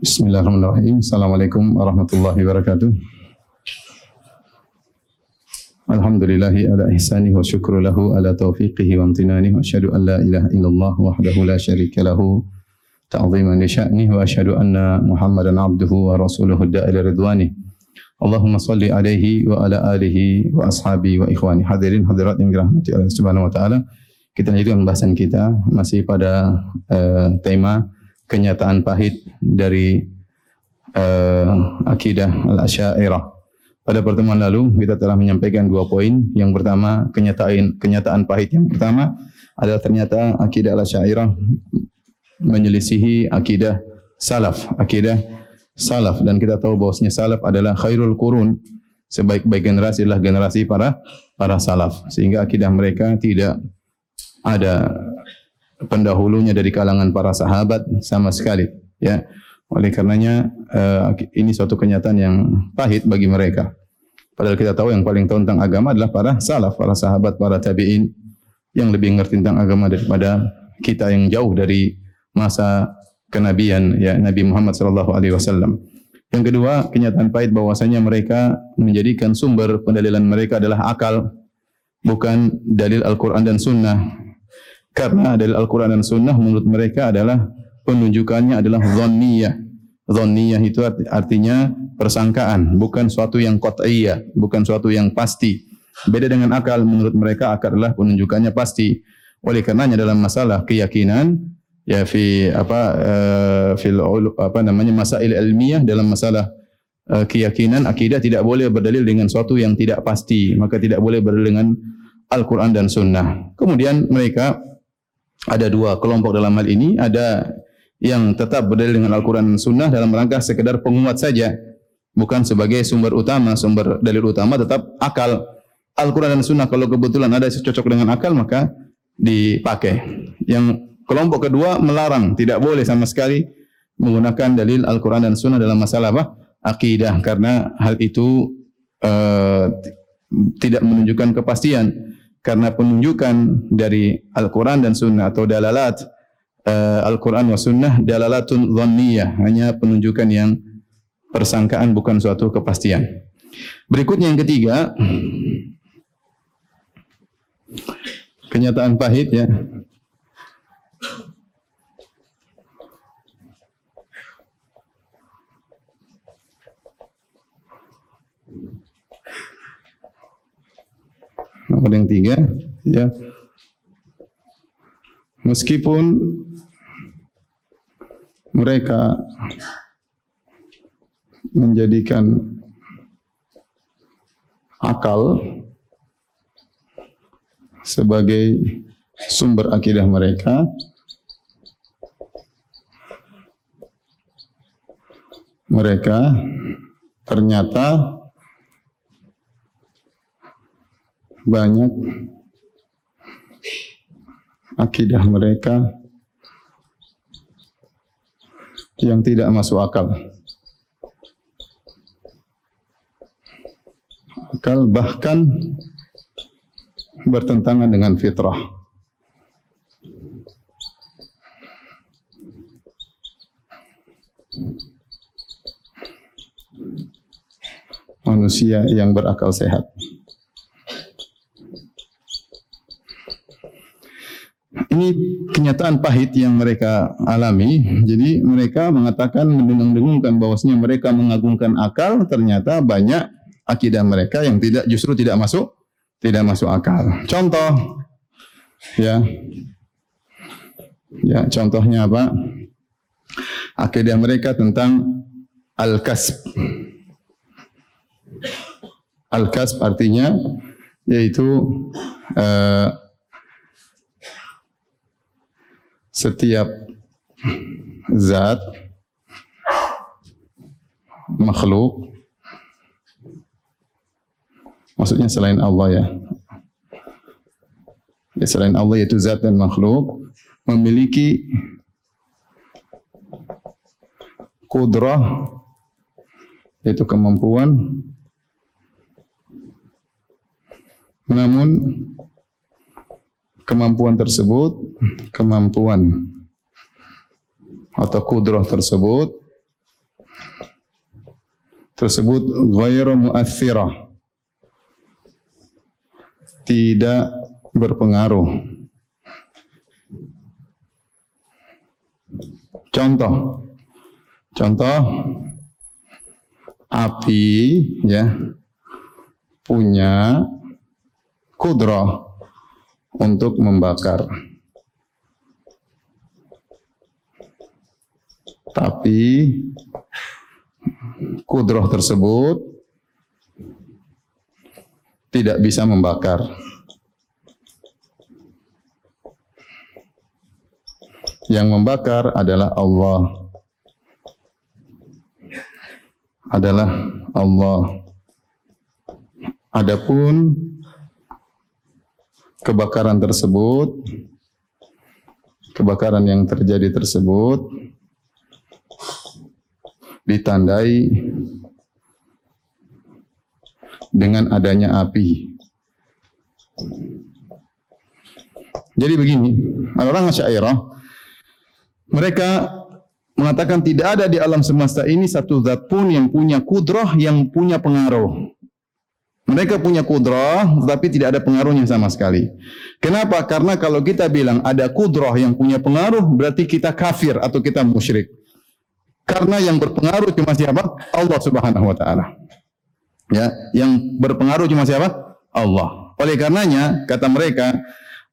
Bismillahirrahmanirrahim. Assalamualaikum warahmatullahi wabarakatuh. Alhamdulillahi ala ihsanihi wa syukru lahu ala taufiqihi wa amtinanihi wa asyhadu an la ilaha illallah wahdahu la syarika lahu ta'ziman li sya'nihi wa asyhadu anna Muhammadan abduhu wa rasuluhu da'ila ridwani. Allahumma salli alaihi wa ala alihi wa ashabi wa ikhwani. Hadirin hadirat yang dirahmati Allah Subhanahu wa taala. Kita lanjutkan pembahasan kita masih pada uh, tema kenyataan pahit dari uh, akidah al-asyairah. Pada pertemuan lalu kita telah menyampaikan dua poin. Yang pertama kenyataan kenyataan pahit yang pertama adalah ternyata akidah al-asyairah menyelisihi akidah salaf, akidah salaf dan kita tahu bahwasanya salaf adalah khairul qurun. Sebaik-baik generasi adalah generasi para para salaf sehingga akidah mereka tidak ada pendahulunya dari kalangan para sahabat sama sekali ya. Oleh karenanya uh, ini suatu kenyataan yang pahit bagi mereka. Padahal kita tahu yang paling tahu tentang agama adalah para salaf para sahabat para tabi'in yang lebih ngerti tentang agama daripada kita yang jauh dari masa kenabian ya Nabi Muhammad sallallahu alaihi wasallam. Yang kedua kenyataan pahit bahwasanya mereka menjadikan sumber pendalilan mereka adalah akal bukan dalil Al-Qur'an dan sunnah karena dari Al-Quran dan Sunnah menurut mereka adalah penunjukannya adalah dhanniyah. Dhanniyah itu artinya persangkaan, bukan suatu yang qat'iyah, bukan suatu yang pasti. Beda dengan akal, menurut mereka akal adalah penunjukannya pasti. Oleh karenanya dalam masalah keyakinan, ya fi apa uh, fil apa namanya masail ilmiah dalam masalah uh, keyakinan akidah tidak boleh berdalil dengan suatu yang tidak pasti, maka tidak boleh berdalil dengan Al-Quran dan Sunnah. Kemudian mereka ada dua kelompok dalam hal ini, ada yang tetap berdalil dengan Al-Quran dan Sunnah dalam rangka sekedar penguat saja, bukan sebagai sumber utama, sumber dalil utama tetap akal. Al-Quran dan Sunnah kalau kebetulan ada cocok dengan akal maka dipakai. Yang kelompok kedua melarang, tidak boleh sama sekali menggunakan dalil Al-Quran dan Sunnah dalam masalah apa? Akidah karena hal itu uh, tidak menunjukkan kepastian karena penunjukan dari Al-Quran dan Sunnah atau dalalat uh, Al-Quran wa Sunnah dalalatun dhanniyah hanya penunjukan yang persangkaan bukan suatu kepastian. Berikutnya yang ketiga kenyataan pahit ya. Yang tiga, ya. Meskipun mereka menjadikan akal sebagai sumber akidah mereka, mereka ternyata banyak akidah mereka yang tidak masuk akal. Akal bahkan bertentangan dengan fitrah. Manusia yang berakal sehat. Ini kenyataan pahit yang mereka alami. Jadi mereka mengatakan mendengung-dengungkan bahwasanya mereka mengagungkan akal, ternyata banyak akidah mereka yang tidak justru tidak masuk tidak masuk akal. Contoh ya. Ya, contohnya apa? Akidah mereka tentang al-kasb. Al-kasb artinya yaitu uh, setiap zat makhluk maksudnya selain Allah ya. ya selain Allah yaitu zat dan makhluk memiliki kudrah yaitu kemampuan namun kemampuan tersebut, kemampuan atau kudroh tersebut tersebut ghairu mu'athirah. Tidak berpengaruh. Contoh. Contoh api ya punya kudrah untuk membakar. Tapi kudroh tersebut tidak bisa membakar. Yang membakar adalah Allah. Adalah Allah. Adapun kebakaran tersebut, kebakaran yang terjadi tersebut ditandai dengan adanya api. Jadi begini, orang Asy'ariyah mereka mengatakan tidak ada di alam semesta ini satu zat pun yang punya kudrah yang punya pengaruh. Mereka punya kudrah tapi tidak ada pengaruhnya sama sekali. Kenapa? Karena kalau kita bilang ada kudrah yang punya pengaruh berarti kita kafir atau kita musyrik. Karena yang berpengaruh cuma siapa? Allah Subhanahu wa taala. Ya, yang berpengaruh cuma siapa? Allah. Oleh karenanya kata mereka,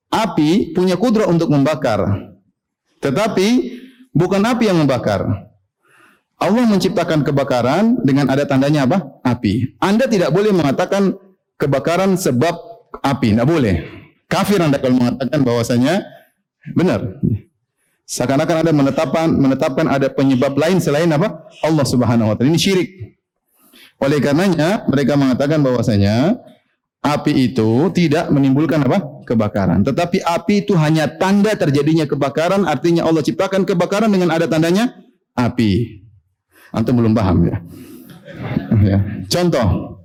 api punya kudrat untuk membakar. Tetapi bukan api yang membakar. Allah menciptakan kebakaran dengan ada tandanya apa? Api. Anda tidak boleh mengatakan kebakaran sebab api, tidak boleh. Kafir Anda kalau mengatakan bahwasanya benar. Seakan-akan ada menetapkan menetapkan ada penyebab lain selain apa? Allah Subhanahu wa taala. Ini syirik. Oleh karenanya mereka mengatakan bahwasanya api itu tidak menimbulkan apa? kebakaran. Tetapi api itu hanya tanda terjadinya kebakaran, artinya Allah ciptakan kebakaran dengan ada tandanya api. Antum belum paham ya? ya. Contoh,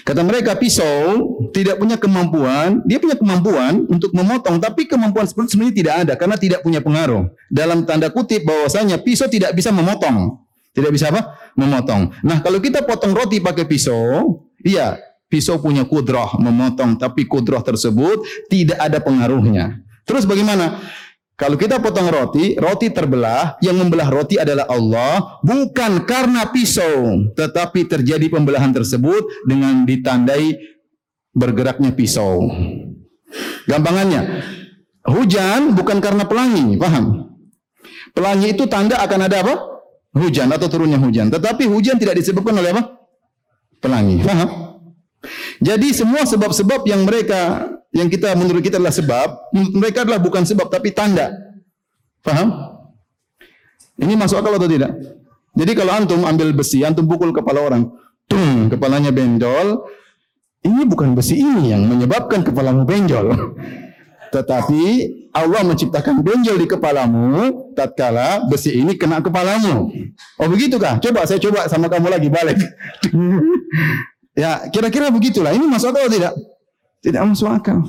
Kata mereka pisau tidak punya kemampuan, dia punya kemampuan untuk memotong, tapi kemampuan seperti sebenarnya tidak ada karena tidak punya pengaruh. Dalam tanda kutip bahwasanya pisau tidak bisa memotong. Tidak bisa apa? Memotong. Nah, kalau kita potong roti pakai pisau, iya, pisau punya kudrah memotong, tapi kudrah tersebut tidak ada pengaruhnya. Terus bagaimana? Kalau kita potong roti, roti terbelah, yang membelah roti adalah Allah, bukan karena pisau, tetapi terjadi pembelahan tersebut dengan ditandai bergeraknya pisau. Gampangannya, hujan bukan karena pelangi, paham? Pelangi itu tanda akan ada apa? Hujan atau turunnya hujan. Tetapi hujan tidak disebabkan oleh apa? Pelangi, paham? Jadi semua sebab-sebab yang mereka yang kita menurut kita adalah sebab, mereka adalah bukan sebab tapi tanda. Paham? Ini masuk akal atau tidak? Jadi kalau antum ambil besi, antum pukul kepala orang, tung, kepalanya benjol, ini bukan besi ini yang menyebabkan kepalamu benjol. Tetapi Allah menciptakan benjol di kepalamu tatkala besi ini kena kepalamu. Oh begitukah? Coba saya coba sama kamu lagi balik. ya, kira-kira begitulah. Ini masuk akal atau tidak? Tidak masuk akal.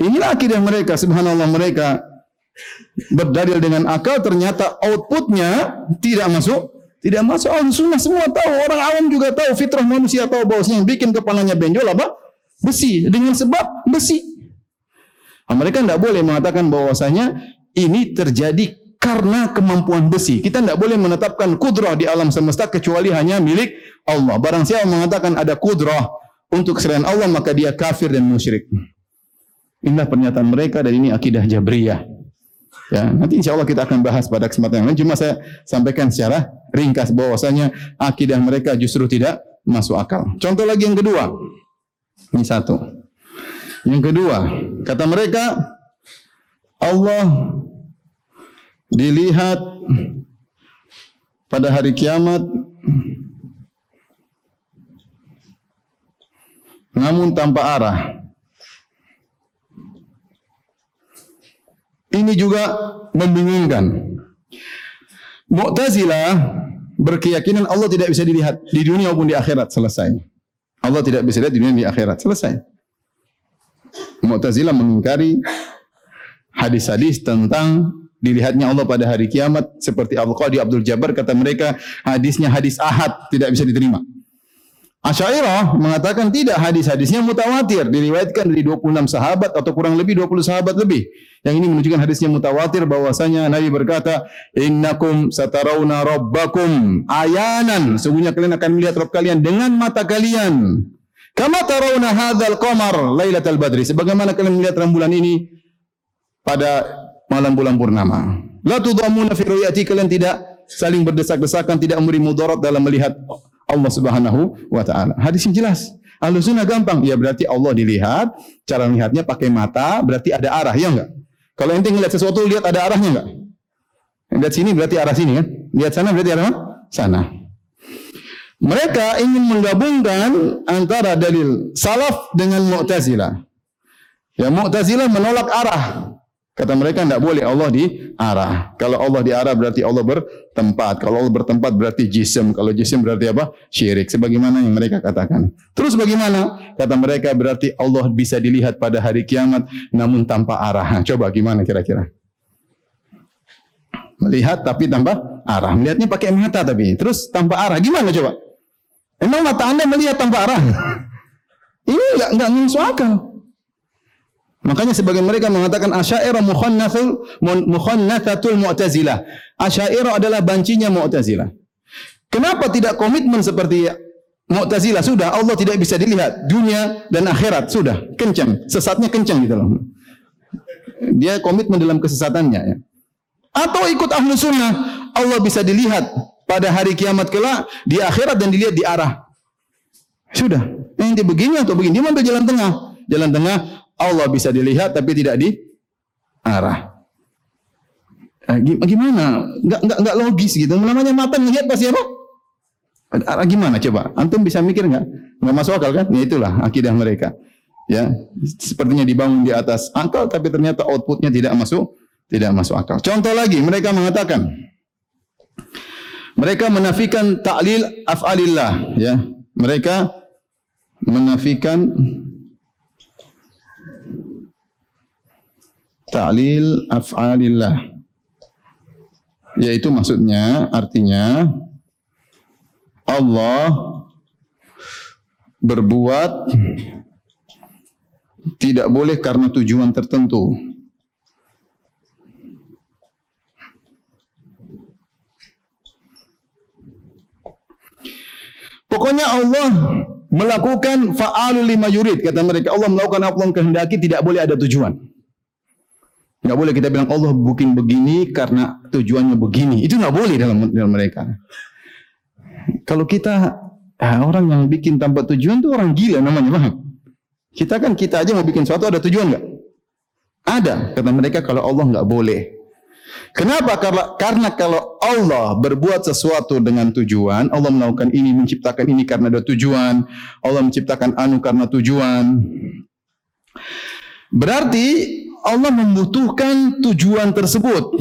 Inilah akidah mereka, subhanallah mereka berdalil dengan akal ternyata outputnya tidak masuk tidak masuk oh, sunnah. Semua tahu orang awam juga tahu fitrah manusia tahu bahwasanya yang bikin kepalanya benjol apa? Besi. Dengan sebab besi. Nah, mereka tidak boleh mengatakan bahwasanya ini terjadi karena kemampuan besi. Kita tidak boleh menetapkan kudrah di alam semesta kecuali hanya milik Allah. Barang siapa mengatakan ada kudrah untuk selain Allah maka dia kafir dan musyrik. Inilah pernyataan mereka dan ini akidah Jabriyah. Ya, nanti insya Allah kita akan bahas pada kesempatan yang lain. Cuma saya sampaikan secara ringkas bahwasanya akidah mereka justru tidak masuk akal. Contoh lagi yang kedua. Ini satu. Yang kedua, kata mereka Allah dilihat pada hari kiamat namun tanpa arah. Ini juga membingungkan. Mu'tazilah berkeyakinan Allah tidak bisa dilihat di dunia maupun di akhirat selesai. Allah tidak bisa dilihat di dunia di akhirat selesai. Mu'tazilah mengingkari hadis-hadis tentang dilihatnya Allah pada hari kiamat seperti Al-Qadi Abdul Jabbar kata mereka hadisnya hadis ahad tidak bisa diterima. Asyairah mengatakan tidak hadis-hadisnya mutawatir diriwayatkan dari 26 sahabat atau kurang lebih 20 sahabat lebih. Yang ini menunjukkan hadisnya mutawatir bahwasanya Nabi berkata, "Innakum satarawna rabbakum ayanan." Sungguhnya kalian akan melihat Rabb kalian dengan mata kalian. Kama tarawna hadzal qamar lailatal badri. Sebagaimana kalian melihat rembulan ini pada malam bulan purnama. La tudamuna fi ru'yati kalian tidak saling berdesak-desakan, tidak memberi mudarat dalam melihat Allah Subhanahu wa taala. Hadis yang jelas. Ahlu sunnah gampang. Ya berarti Allah dilihat, cara melihatnya pakai mata, berarti ada arah, ya enggak? Kalau ente ngeliat sesuatu, lihat ada arahnya enggak? Lihat sini berarti arah sini kan? Lihat sana berarti arah sana. Mereka ingin menggabungkan antara dalil salaf dengan mu'tazilah. Ya mu'tazilah menolak arah. Kata mereka tidak boleh Allah di arah. Kalau Allah di arah berarti Allah bertempat. Kalau Allah bertempat berarti jisim. Kalau jisim berarti apa? Syirik. Sebagaimana yang mereka katakan. Terus bagaimana? Kata mereka berarti Allah bisa dilihat pada hari kiamat namun tanpa arah. Nah, coba gimana kira-kira? Melihat tapi tanpa arah. Melihatnya pakai mata tapi. Terus tanpa arah. Gimana coba? Emang mata anda melihat tanpa arah? Ini enggak, enggak masuk akal. Makanya sebagian mereka mengatakan Asy'ariyah mukhannatsul mukhannatsatul Mu'tazilah. Asy'ariyah adalah bancinya Mu'tazilah. Kenapa tidak komitmen seperti Mu'tazilah? Sudah Allah tidak bisa dilihat dunia dan akhirat sudah kencang, sesatnya kencang gitu loh. Dia komitmen dalam kesesatannya ya. Atau ikut ahlu sunnah Allah bisa dilihat pada hari kiamat kelak di akhirat dan dilihat di arah. Sudah. Ini begini atau begini. Dia ambil jalan tengah. Jalan tengah Allah bisa dilihat tapi tidak di arah. Eh, gimana? Enggak logis gitu. Namanya mata ngelihat pasti apa? Arah gimana coba? Antum bisa mikir enggak? Enggak masuk akal kan? Ya itulah akidah mereka. Ya, sepertinya dibangun di atas akal tapi ternyata outputnya tidak masuk tidak masuk akal. Contoh lagi, mereka mengatakan mereka menafikan ta'lil af'alillah ya. Mereka menafikan ta'lil af'alillah. Yaitu maksudnya artinya Allah berbuat tidak boleh karena tujuan tertentu. Pokoknya Allah melakukan fa'alul lima yurid kata mereka Allah melakukan apa yang kehendaki tidak boleh ada tujuan. Enggak boleh kita bilang Allah bikin begini karena tujuannya begini. Itu enggak boleh dalam dalam mereka. Kalau kita orang yang bikin tanpa tujuan itu orang gila namanya, paham? Kita kan kita aja mau bikin sesuatu ada tujuan enggak? Ada. Kata mereka kalau Allah enggak boleh. Kenapa? Karena, karena kalau Allah berbuat sesuatu dengan tujuan, Allah melakukan ini, menciptakan ini karena ada tujuan, Allah menciptakan anu karena tujuan. Berarti Allah membutuhkan tujuan tersebut.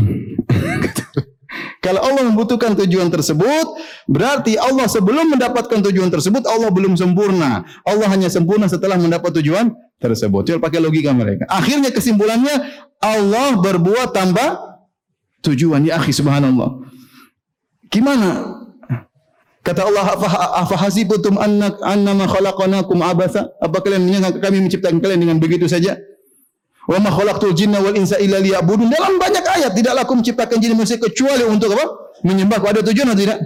Kalau Allah membutuhkan tujuan tersebut, berarti Allah sebelum mendapatkan tujuan tersebut, Allah belum sempurna. Allah hanya sempurna setelah mendapat tujuan tersebut. Coba pakai logika mereka. Akhirnya kesimpulannya, Allah berbuat tanpa tujuan. Ya akhi subhanallah. Gimana? Kata Allah, "Afa hasibutum anna annama khalaqnakum abasa?" Apa kalian menyangka kami menciptakan kalian dengan begitu saja? Wa ma khalaqtul jinna wal insa illa liya'budun. Dalam banyak ayat tidaklah aku menciptakan jin manusia kecuali untuk apa? Menyembahku. Ada tujuan atau tidak?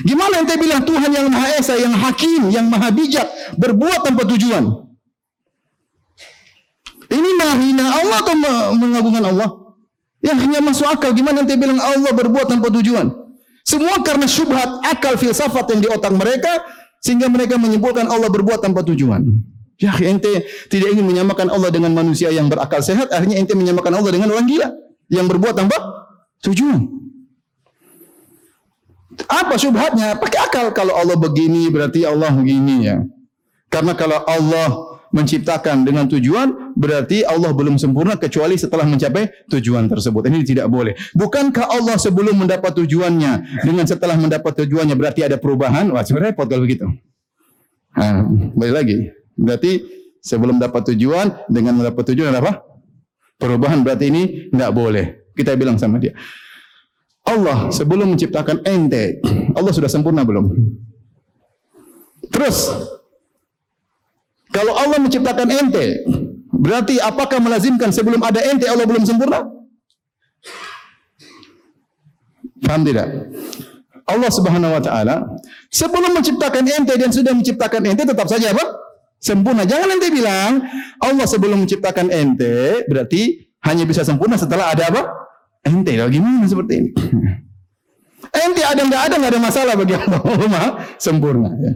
Gimana ente bilang Tuhan yang Maha Esa, yang Hakim, yang Maha Bijak berbuat tanpa tujuan? Ini menghina Allah atau mengagungkan Allah? Yang hanya masuk akal. Gimana ente bilang Allah berbuat tanpa tujuan? Semua karena syubhat akal filsafat yang di otak mereka sehingga mereka menyimpulkan Allah berbuat tanpa tujuan. Ya ente tidak ingin menyamakan Allah dengan manusia yang berakal sehat, akhirnya ente menyamakan Allah dengan orang gila yang berbuat tanpa tujuan. Apa syubhatnya? Pakai akal. Kalau Allah begini berarti Allah begini ya. Karena kalau Allah menciptakan dengan tujuan, berarti Allah belum sempurna kecuali setelah mencapai tujuan tersebut. Ini tidak boleh. Bukankah Allah sebelum mendapat tujuannya, dengan setelah mendapat tujuannya berarti ada perubahan? Wah, sebenarnya repot kalau begitu. Nah, balik lagi. Berarti sebelum dapat tujuan dengan mendapat tujuan apa? Perubahan berarti ini tidak boleh. Kita bilang sama dia, Allah sebelum menciptakan ente, Allah sudah sempurna belum? Terus, kalau Allah menciptakan ente, berarti apakah melazimkan sebelum ada ente Allah belum sempurna? Paham tidak? Allah Subhanahu wa taala sebelum menciptakan ente dan sudah menciptakan ente tetap saja apa? Sempurna. Jangan ente bilang Allah sebelum menciptakan ente berarti hanya bisa sempurna setelah ada apa? Ente. Lalu gimana seperti ini? ente ada enggak ada enggak ada masalah bagi Allah. Allah sempurna ya.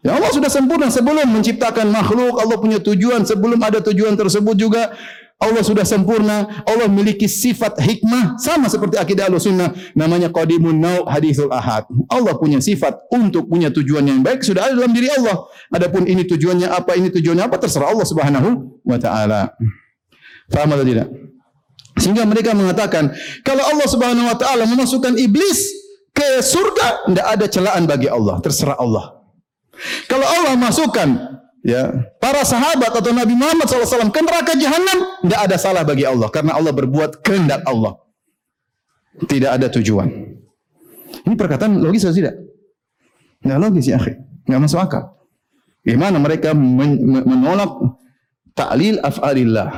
Ya Allah sudah sempurna sebelum menciptakan makhluk, Allah punya tujuan, sebelum ada tujuan tersebut juga Allah sudah sempurna, Allah memiliki sifat hikmah sama seperti akidah Ahlussunnah namanya qadimun nau hadithul ahad. Allah punya sifat untuk punya tujuan yang baik sudah ada dalam diri Allah. Adapun ini tujuannya apa, ini tujuannya apa terserah Allah Subhanahu wa taala. Faham atau tidak? Sehingga mereka mengatakan, kalau Allah Subhanahu wa taala memasukkan iblis ke surga, tidak ada celaan bagi Allah, terserah Allah. Kalau Allah masukkan ya. Para sahabat atau Nabi Muhammad SAW ke neraka jahanam tidak ada salah bagi Allah karena Allah berbuat kehendak Allah. Tidak ada tujuan. Ini perkataan logis atau tidak? Tidak logis ya akhi. Nggak masuk akal. Gimana mereka men menolak ta'lil af'alillah.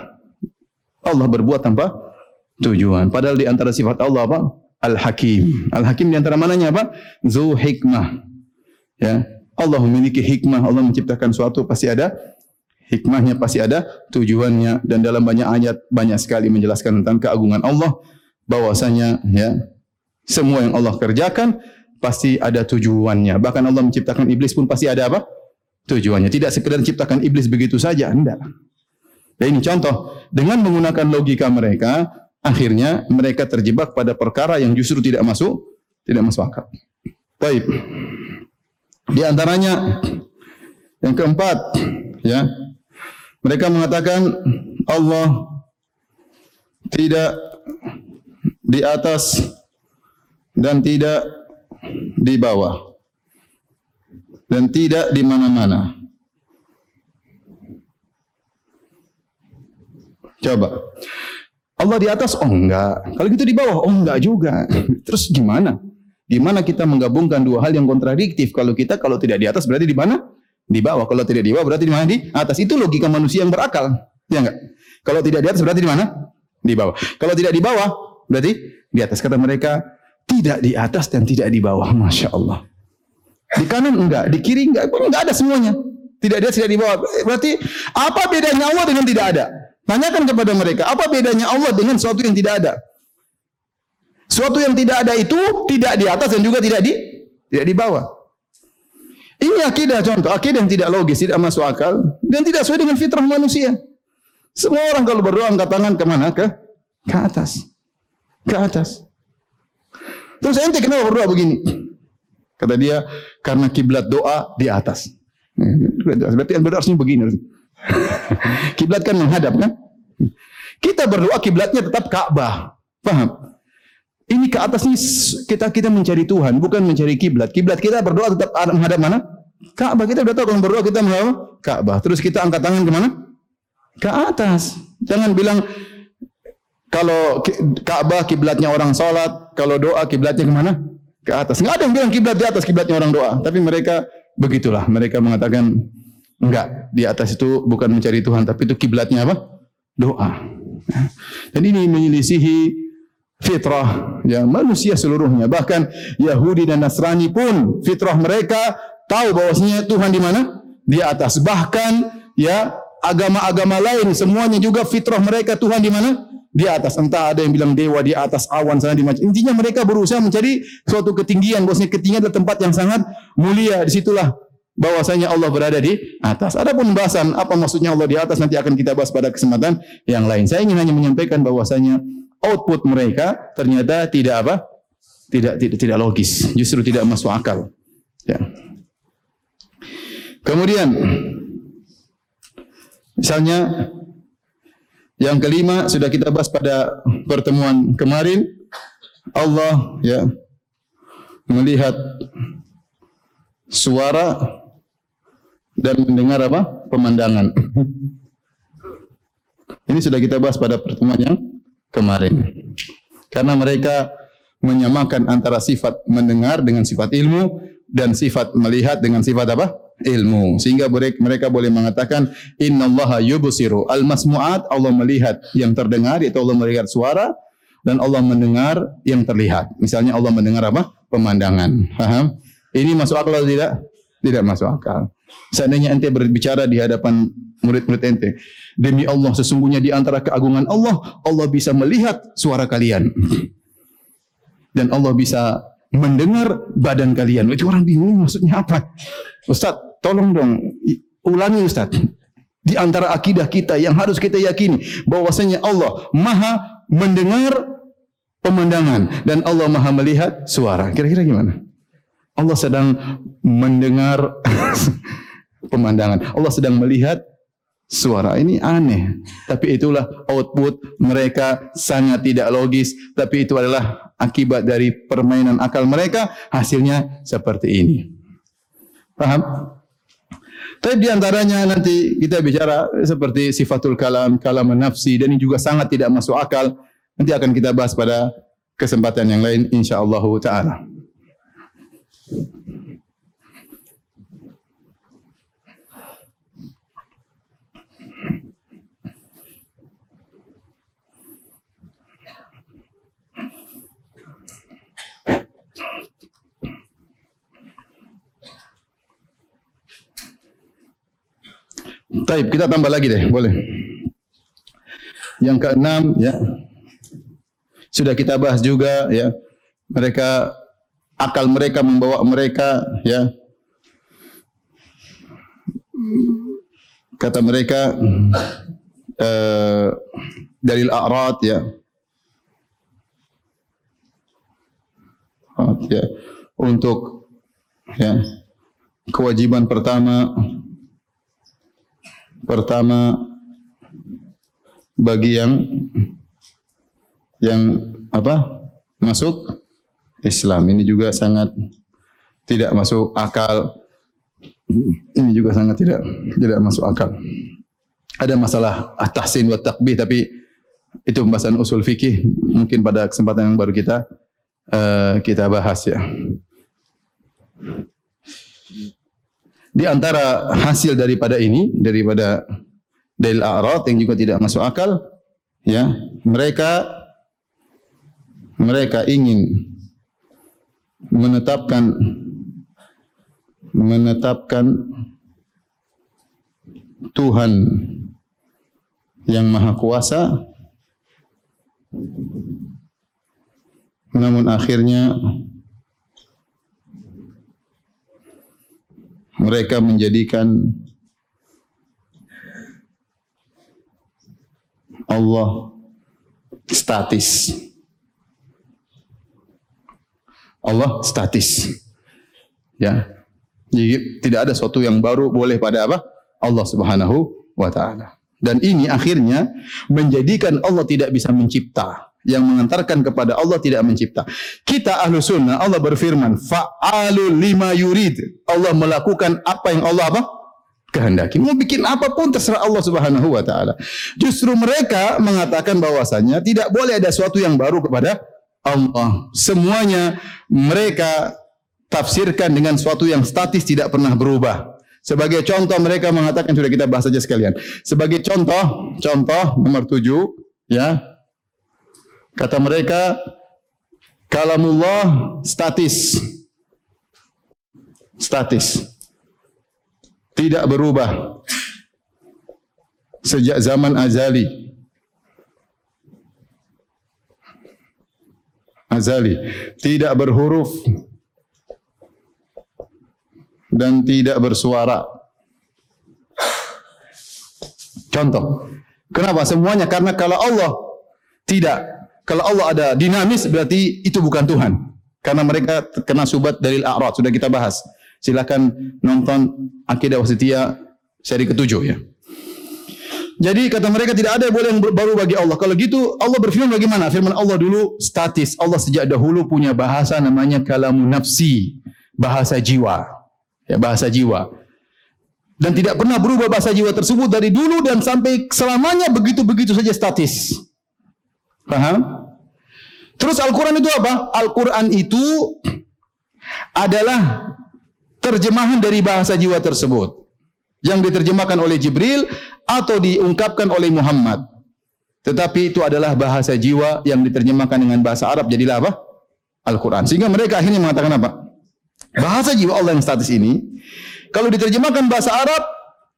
Allah berbuat tanpa tujuan. Padahal di antara sifat Allah apa? Al-Hakim. Al-Hakim di antara mananya apa? Zu hikmah. Ya Allah memiliki hikmah, Allah menciptakan suatu pasti ada hikmahnya, pasti ada tujuannya dan dalam banyak ayat banyak sekali menjelaskan tentang keagungan Allah bahwasanya ya semua yang Allah kerjakan pasti ada tujuannya. Bahkan Allah menciptakan iblis pun pasti ada apa? Tujuannya. Tidak sekedar menciptakan iblis begitu saja, enggak. Dan ini contoh, dengan menggunakan logika mereka, akhirnya mereka terjebak pada perkara yang justru tidak masuk, tidak masuk akal. Baik. Di antaranya yang keempat, ya. Mereka mengatakan Allah tidak di atas dan tidak di bawah dan tidak di mana-mana. Coba. Allah di atas? Oh enggak. Kalau gitu di bawah? Oh enggak juga. Terus gimana? Gimana kita menggabungkan dua hal yang kontradiktif? Kalau kita kalau tidak di atas berarti di mana? Di bawah. Kalau tidak di bawah berarti di mana? Di atas. Itu logika manusia yang berakal. Ya enggak? Kalau tidak di atas berarti di mana? Di bawah. Kalau tidak di bawah berarti di atas. Kata mereka tidak di atas dan tidak di bawah. Masya Allah. Di kanan enggak, di kiri enggak, enggak ada semuanya. Tidak di atas, tidak di bawah. Berarti apa bedanya Allah dengan tidak ada? Tanyakan kepada mereka, apa bedanya Allah dengan sesuatu yang tidak ada? Suatu yang tidak ada itu tidak di atas dan juga tidak di tidak di bawah. Ini akidah contoh, akidah yang tidak logis, tidak masuk akal dan tidak sesuai dengan fitrah manusia. Semua orang kalau berdoa angkat tangan ke mana? Ke ke atas. Ke atas. Terus ente kenapa berdoa begini? Kata dia, karena kiblat doa di atas. Berarti yang berdoa harusnya begini. kiblat kan menghadap kan? Kita berdoa kiblatnya tetap Ka'bah. Paham? Ini ke atas ini kita kita mencari Tuhan, bukan mencari kiblat. Kiblat kita berdoa tetap menghadap mana? Ka'bah. Kita sudah tahu kalau berdoa kita menghadap Ka'bah. Terus kita angkat tangan ke mana? Ke atas. Jangan bilang kalau Ka'bah kiblatnya orang salat, kalau doa kiblatnya ke mana? Ke atas. Enggak ada yang bilang kiblat di atas, kiblatnya orang doa. Tapi mereka begitulah. Mereka mengatakan enggak, di atas itu bukan mencari Tuhan, tapi itu kiblatnya apa? Doa. Dan ini menyelisihi fitrah ya manusia seluruhnya. Bahkan Yahudi dan Nasrani pun fitrah mereka tahu bahwasanya Tuhan di mana? Di atas. Bahkan ya agama-agama lain semuanya juga fitrah mereka Tuhan di mana? Di atas. Entah ada yang bilang dewa di atas awan sana di macam. Intinya mereka berusaha mencari suatu ketinggian. Bahwasanya ketinggian adalah tempat yang sangat mulia. Di situlah bahwasanya Allah berada di atas. Adapun pembahasan apa maksudnya Allah di atas nanti akan kita bahas pada kesempatan yang lain. Saya ingin hanya menyampaikan bahwasanya output mereka ternyata tidak apa? Tidak tidak tidak logis, justru tidak masuk akal. Ya. Kemudian misalnya yang kelima sudah kita bahas pada pertemuan kemarin Allah ya melihat suara dan mendengar apa? pemandangan. Ini sudah kita bahas pada pertemuan yang kemarin. Karena mereka menyamakan antara sifat mendengar dengan sifat ilmu dan sifat melihat dengan sifat apa? ilmu. Sehingga mereka boleh mengatakan innallaha yubsiru al-masmu'at Allah melihat yang terdengar yaitu Allah melihat suara dan Allah mendengar yang terlihat. Misalnya Allah mendengar apa? pemandangan. Ini masuk akal atau tidak? Tidak masuk akal. Seandainya ente berbicara di hadapan murid-murid ente, demi Allah sesungguhnya di antara keagungan Allah, Allah bisa melihat suara kalian. Dan Allah bisa mendengar badan kalian. Itu orang bingung maksudnya apa? Ustaz, tolong dong ulangi Ustaz. Di antara akidah kita yang harus kita yakini bahwasanya Allah Maha mendengar pemandangan dan Allah Maha melihat suara. Kira-kira gimana? Allah sedang mendengar pemandangan. Allah sedang melihat suara. Ini aneh. Tapi itulah output mereka sangat tidak logis. Tapi itu adalah akibat dari permainan akal mereka. Hasilnya seperti ini. Paham? Tapi di antaranya nanti kita bicara seperti sifatul kalam, kalam nafsi dan ini juga sangat tidak masuk akal. Nanti akan kita bahas pada kesempatan yang lain insyaallah taala. Taib, kita tambah lagi deh, boleh. Yang keenam, ya, sudah kita bahas juga, ya, mereka akal mereka membawa mereka, ya, kata mereka uh, dalil a'rad, ya, ya, untuk ya kewajiban pertama Pertama bagi yang yang apa? masuk Islam ini juga sangat tidak masuk akal. Ini juga sangat tidak tidak masuk akal. Ada masalah at-tahsin wa takbih tapi itu pembahasan usul fikih mungkin pada kesempatan yang baru kita uh, kita bahas ya. Di antara hasil daripada ini, daripada dalil a'rad yang juga tidak masuk akal, ya, mereka mereka ingin menetapkan menetapkan Tuhan yang maha kuasa. Namun akhirnya mereka menjadikan Allah statis. Allah statis. Ya. Jadi tidak ada sesuatu yang baru boleh pada apa? Allah Subhanahu wa taala. Dan ini akhirnya menjadikan Allah tidak bisa mencipta yang mengantarkan kepada Allah tidak mencipta. Kita ahlu sunnah, Allah berfirman, fa'alu lima yurid. Allah melakukan apa yang Allah apa? kehendaki. Mau bikin apa pun terserah Allah Subhanahu wa taala. Justru mereka mengatakan bahwasanya tidak boleh ada sesuatu yang baru kepada Allah. Semuanya mereka tafsirkan dengan sesuatu yang statis tidak pernah berubah. Sebagai contoh mereka mengatakan sudah kita bahas saja sekalian. Sebagai contoh, contoh nomor tujuh, ya Kata mereka, kalamullah statis. Statis. Tidak berubah. Sejak zaman azali. Azali. Tidak berhuruf. Dan tidak bersuara. Contoh. Kenapa? Semuanya karena kalau Allah tidak kalau Allah ada dinamis berarti itu bukan Tuhan. Karena mereka kena subat dalil a'rad sudah kita bahas. Silakan nonton akidah wasitiyah seri ketujuh ya. Jadi kata mereka tidak ada yang boleh yang baru bagi Allah. Kalau gitu Allah berfirman bagaimana? Firman Allah dulu statis. Allah sejak dahulu punya bahasa namanya kalamun nafsi, bahasa jiwa. Ya, bahasa jiwa. Dan tidak pernah berubah bahasa jiwa tersebut dari dulu dan sampai selamanya begitu-begitu saja statis. Paham? Terus Al-Quran itu apa? Al-Quran itu adalah terjemahan dari bahasa jiwa tersebut. Yang diterjemahkan oleh Jibril atau diungkapkan oleh Muhammad. Tetapi itu adalah bahasa jiwa yang diterjemahkan dengan bahasa Arab. Jadilah apa? Al-Quran. Sehingga mereka akhirnya mengatakan apa? Bahasa jiwa Allah yang status ini, kalau diterjemahkan bahasa Arab,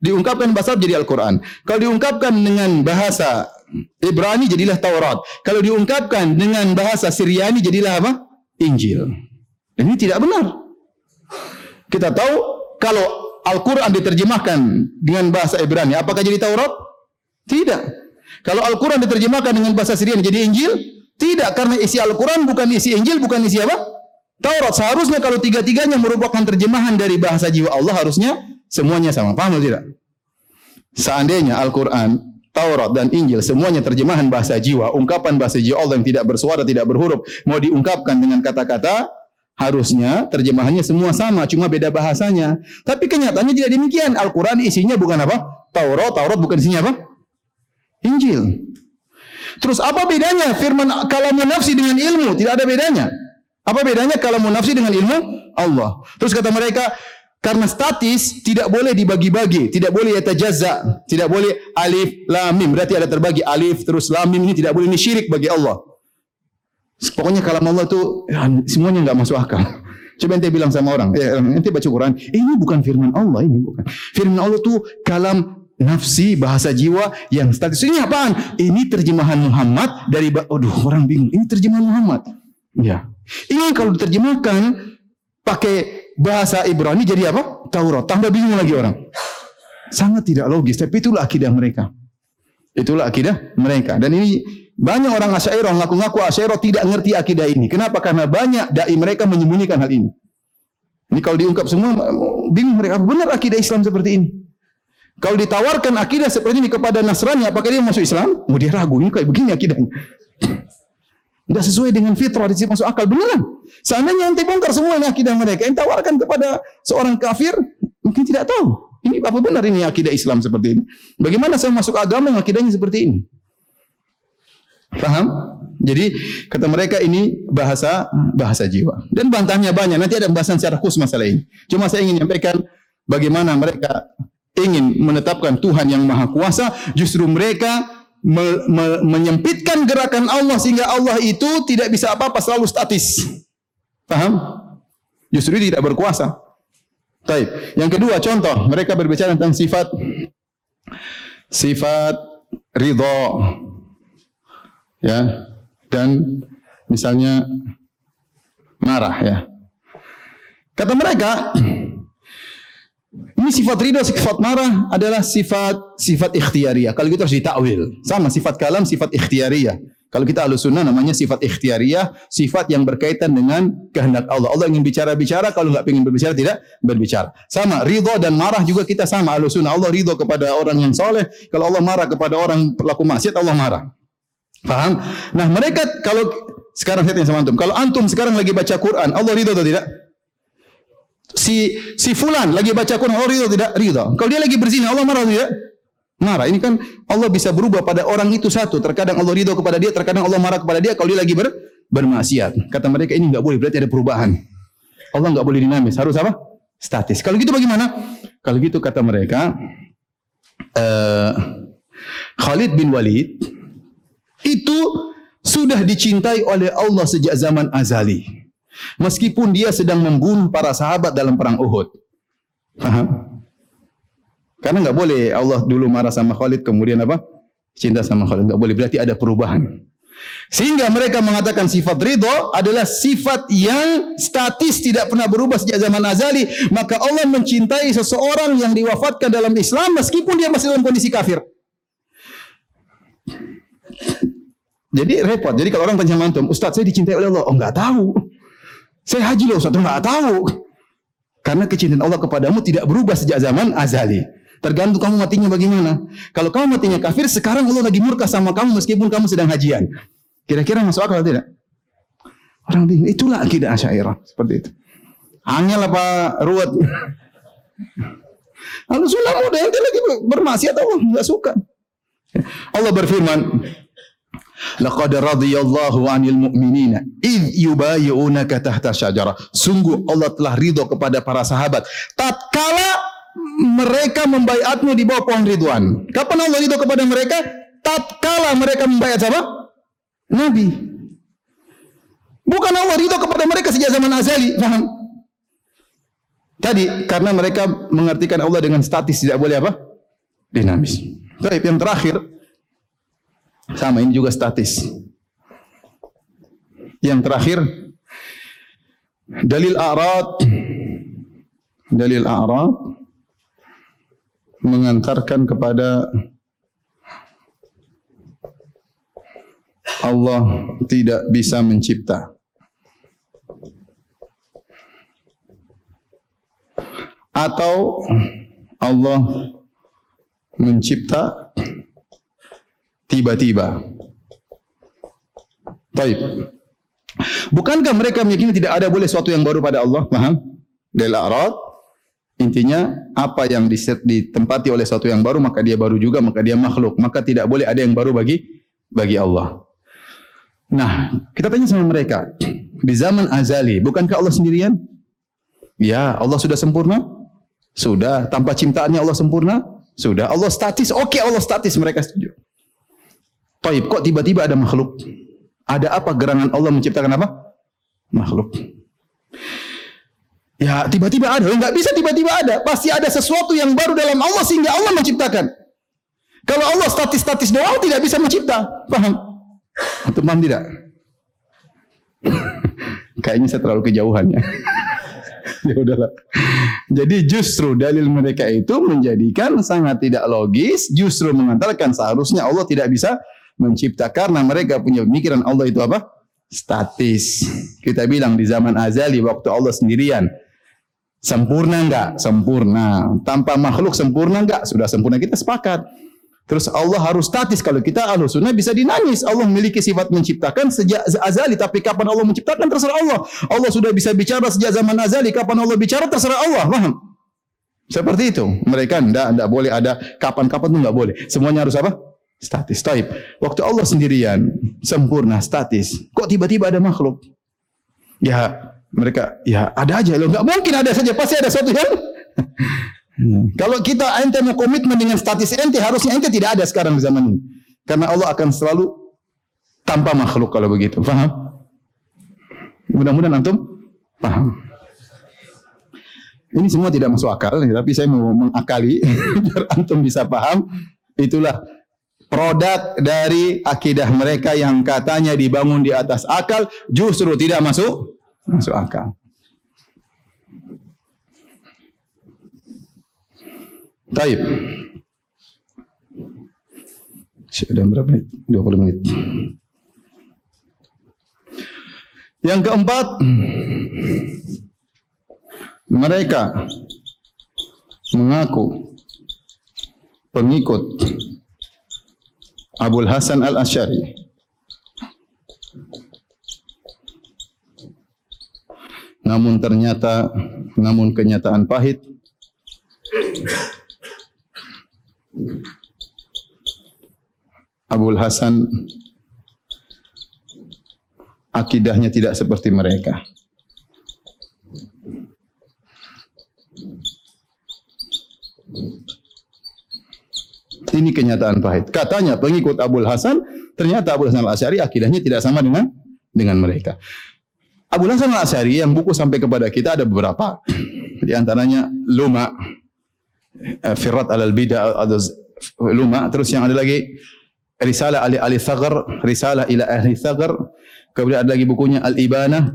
diungkapkan bahasa Arab jadi Al-Quran. Kalau diungkapkan dengan bahasa Ibrani jadilah Taurat. Kalau diungkapkan dengan bahasa Syriani jadilah apa? Injil. Ini tidak benar. Kita tahu kalau Al-Quran diterjemahkan dengan bahasa Ibrani, apakah jadi Taurat? Tidak. Kalau Al-Quran diterjemahkan dengan bahasa Syriani jadi Injil? Tidak, karena isi Al-Quran bukan isi Injil, bukan isi apa? Taurat. Seharusnya kalau tiga-tiganya merupakan terjemahan dari bahasa jiwa Allah, harusnya semuanya sama. Paham atau tidak? Seandainya Al-Quran Taurat dan Injil semuanya terjemahan bahasa jiwa, ungkapan bahasa jiwa Allah yang tidak bersuara, tidak berhuruf, mau diungkapkan dengan kata-kata, harusnya terjemahannya semua sama, cuma beda bahasanya. Tapi kenyataannya tidak demikian. Al-Quran isinya bukan apa? Taurat, Taurat bukan isinya apa? Injil. Terus apa bedanya firman kalamu nafsi dengan ilmu? Tidak ada bedanya. Apa bedanya kalamu nafsi dengan ilmu Allah? Terus kata mereka, karena statis tidak boleh dibagi-bagi, tidak boleh yatajazza, tidak boleh alif lam mim. Berarti ada terbagi alif terus lam mim ini tidak boleh ini syirik bagi Allah. Pokoknya kalau Allah itu ya, semuanya enggak masuk akal. Coba ente bilang sama orang, eh, ente baca Quran, eh, ini bukan firman Allah, ini bukan. Firman Allah itu kalam nafsi, bahasa jiwa yang statis. Ini apaan? Ini terjemahan Muhammad dari, aduh orang bingung, ini terjemahan Muhammad. Ya. Ini kalau diterjemahkan pakai bahasa Ibrani jadi apa? Taurat. Tambah bingung lagi orang. Sangat tidak logis, tapi itulah akidah mereka. Itulah akidah mereka. Dan ini banyak orang Asy'ariyah ngaku-ngaku Asy'ariyah tidak ngerti akidah ini. Kenapa? Karena banyak dai mereka menyembunyikan hal ini. Ini kalau diungkap semua bingung mereka. Benar akidah Islam seperti ini. Kalau ditawarkan akidah seperti ini kepada Nasrani, apakah dia masuk Islam? Oh dia ragu, ini kayak begini akidahnya. Tidak sesuai dengan fitrah, di masuk akal. Beneran. Seandainya ente bongkar semua ini akidah mereka, yang tawarkan kepada seorang kafir, mungkin tidak tahu. Ini apa benar ini akidah Islam seperti ini? Bagaimana saya masuk agama yang akidahnya seperti ini? Paham? Jadi kata mereka ini bahasa bahasa jiwa. Dan bantahnya banyak. Nanti ada pembahasan secara khusus masalah ini. Cuma saya ingin menyampaikan bagaimana mereka ingin menetapkan Tuhan yang maha kuasa, justru mereka me, me, menyempitkan gerakan Allah sehingga Allah itu tidak bisa apa-apa selalu statis. Paham? Justru tidak berkuasa. Baik. Yang kedua contoh, mereka berbicara tentang sifat sifat ridho ya dan misalnya marah ya. Kata mereka, ini sifat ridho, sifat marah adalah sifat sifat ikhtiariyah. Kalau gitu harus ditakwil. Sama sifat kalam, sifat ikhtiariyah. Kalau kita ahlu sunnah namanya sifat ikhtiariyah, sifat yang berkaitan dengan kehendak Allah. Allah ingin bicara-bicara, kalau nggak ingin berbicara tidak berbicara. Sama, ridho dan marah juga kita sama ahlu sunnah. Allah ridho kepada orang yang soleh, kalau Allah marah kepada orang pelaku maksiat, Allah marah. Paham? Nah mereka kalau sekarang saya tanya sama antum, kalau antum sekarang lagi baca Quran, Allah ridho atau tidak? Si si fulan lagi baca Quran, Allah ridho tidak? Ridho. Kalau dia lagi berzina, Allah marah tidak? Marah. Ini kan Allah bisa berubah pada orang itu satu. Terkadang Allah ridho kepada dia, terkadang Allah marah kepada dia kalau dia lagi ber, bermaksiat. Kata mereka ini enggak boleh, berarti ada perubahan. Allah enggak boleh dinamis, harus apa? Statis. Kalau gitu bagaimana? Kalau gitu kata mereka, uh, Khalid bin Walid itu sudah dicintai oleh Allah sejak zaman azali. Meskipun dia sedang membunuh para sahabat dalam perang Uhud. Karena nggak boleh Allah dulu marah sama Khalid kemudian apa? Cinta sama Khalid nggak boleh berarti ada perubahan. Sehingga mereka mengatakan sifat ridho adalah sifat yang statis tidak pernah berubah sejak zaman azali. Maka Allah mencintai seseorang yang diwafatkan dalam Islam meskipun dia masih dalam kondisi kafir. Jadi repot. Jadi kalau orang tanya mantum, Ustaz saya dicintai oleh Allah. Oh nggak tahu. Saya haji loh, satu nggak tahu. Karena kecintaan Allah kepadamu tidak berubah sejak zaman azali. Tergantung kamu matinya bagaimana. Kalau kamu matinya kafir, sekarang Allah lagi murka sama kamu meskipun kamu sedang hajian. Kira-kira masuk akal tidak? Orang bingung. Itulah akidah Asy'ariyah seperti itu. Angel apa ruwet? Lalu sunnah muda yang lagi bermaksiat Allah nggak suka. Allah berfirman, Laqad radhiyallahu 'anil mu'minina id yubayyi'unaka tahta syajarah. Sungguh Allah telah ridho kepada para sahabat tatkala mereka membaiatmu di bawah pohon Ridwan. Kapan Allah ridho kepada mereka? Tatkala mereka membaiat siapa? Nabi. Bukan Allah ridho kepada mereka sejak zaman azali, paham? Tadi karena mereka mengartikan Allah dengan statis tidak boleh apa? Dinamis. Baik, yang terakhir sama ini juga statis. Yang terakhir dalil a'rad dalil a'rad mengantarkan kepada Allah tidak bisa mencipta. Atau Allah mencipta tiba-tiba. Baik. Bukankah mereka meyakini tidak ada boleh sesuatu yang baru pada Allah? Paham? Del A'rad intinya apa yang ditempati oleh sesuatu yang baru maka dia baru juga maka dia makhluk maka tidak boleh ada yang baru bagi bagi Allah. Nah, kita tanya sama mereka, di zaman azali bukankah Allah sendirian? Ya, Allah sudah sempurna? Sudah. Tanpa ciptaannya Allah sempurna? Sudah. Allah statis? Oke, Allah statis. Mereka setuju. Taib, kok tiba-tiba ada makhluk? Ada apa gerangan Allah menciptakan apa? Makhluk. Ya, tiba-tiba ada. Enggak bisa tiba-tiba ada. Pasti ada sesuatu yang baru dalam Allah sehingga Allah menciptakan. Kalau Allah statis-statis doang tidak bisa mencipta. Paham? Untuk paham tidak? Kayaknya saya terlalu kejauhan ya. ya udahlah. Jadi justru dalil mereka itu menjadikan sangat tidak logis, justru mengantarkan seharusnya Allah tidak bisa mencipta karena mereka punya pemikiran Allah itu apa? Statis. Kita bilang di zaman azali waktu Allah sendirian. Sempurna enggak? Sempurna. Tanpa makhluk sempurna enggak? Sudah sempurna kita sepakat. Terus Allah harus statis kalau kita ahlu sunnah bisa dinangis. Allah memiliki sifat menciptakan sejak azali. Tapi kapan Allah menciptakan terserah Allah. Allah sudah bisa bicara sejak zaman azali. Kapan Allah bicara terserah Allah. Paham? Seperti itu. Mereka enggak, enggak boleh ada kapan-kapan itu enggak boleh. Semuanya harus apa? Statis. Taib. Waktu Allah sendirian, sempurna, statis. Kok tiba-tiba ada makhluk? Ya, mereka, ya ada aja loh. Enggak mungkin ada saja. Pasti ada sesuatu yang... Kalau kita ente mau komitmen dengan statis ente, harusnya ente tidak ada sekarang di zaman ini. Karena Allah akan selalu tanpa makhluk kalau begitu. Faham? Mudah-mudahan antum paham. Ini semua tidak masuk akal, tapi saya mau mengakali biar antum bisa paham. Itulah produk dari akidah mereka yang katanya dibangun di atas akal justru tidak masuk masuk akal. Taib. Sudah berapa menit? 20 menit. Yang keempat, mereka mengaku pengikut Abul Hasan al Ashari. Namun ternyata, namun kenyataan pahit, Abul Hasan akidahnya tidak seperti mereka. Kenyataan pahit. Katanya pengikut Abul Hasan, ternyata Abul Hasan Al-Asy'ari akidahnya tidak sama dengan dengan mereka. Abul Hasan Al-Asy'ari yang buku sampai kepada kita ada beberapa. Di antaranya Luma, eh, Firat al-Bidah, ada Luma, terus yang ada lagi Risalah Ali Ali Thagar, Risalah ila Ahli Thagar, kemudian ada lagi bukunya Al-Ibana,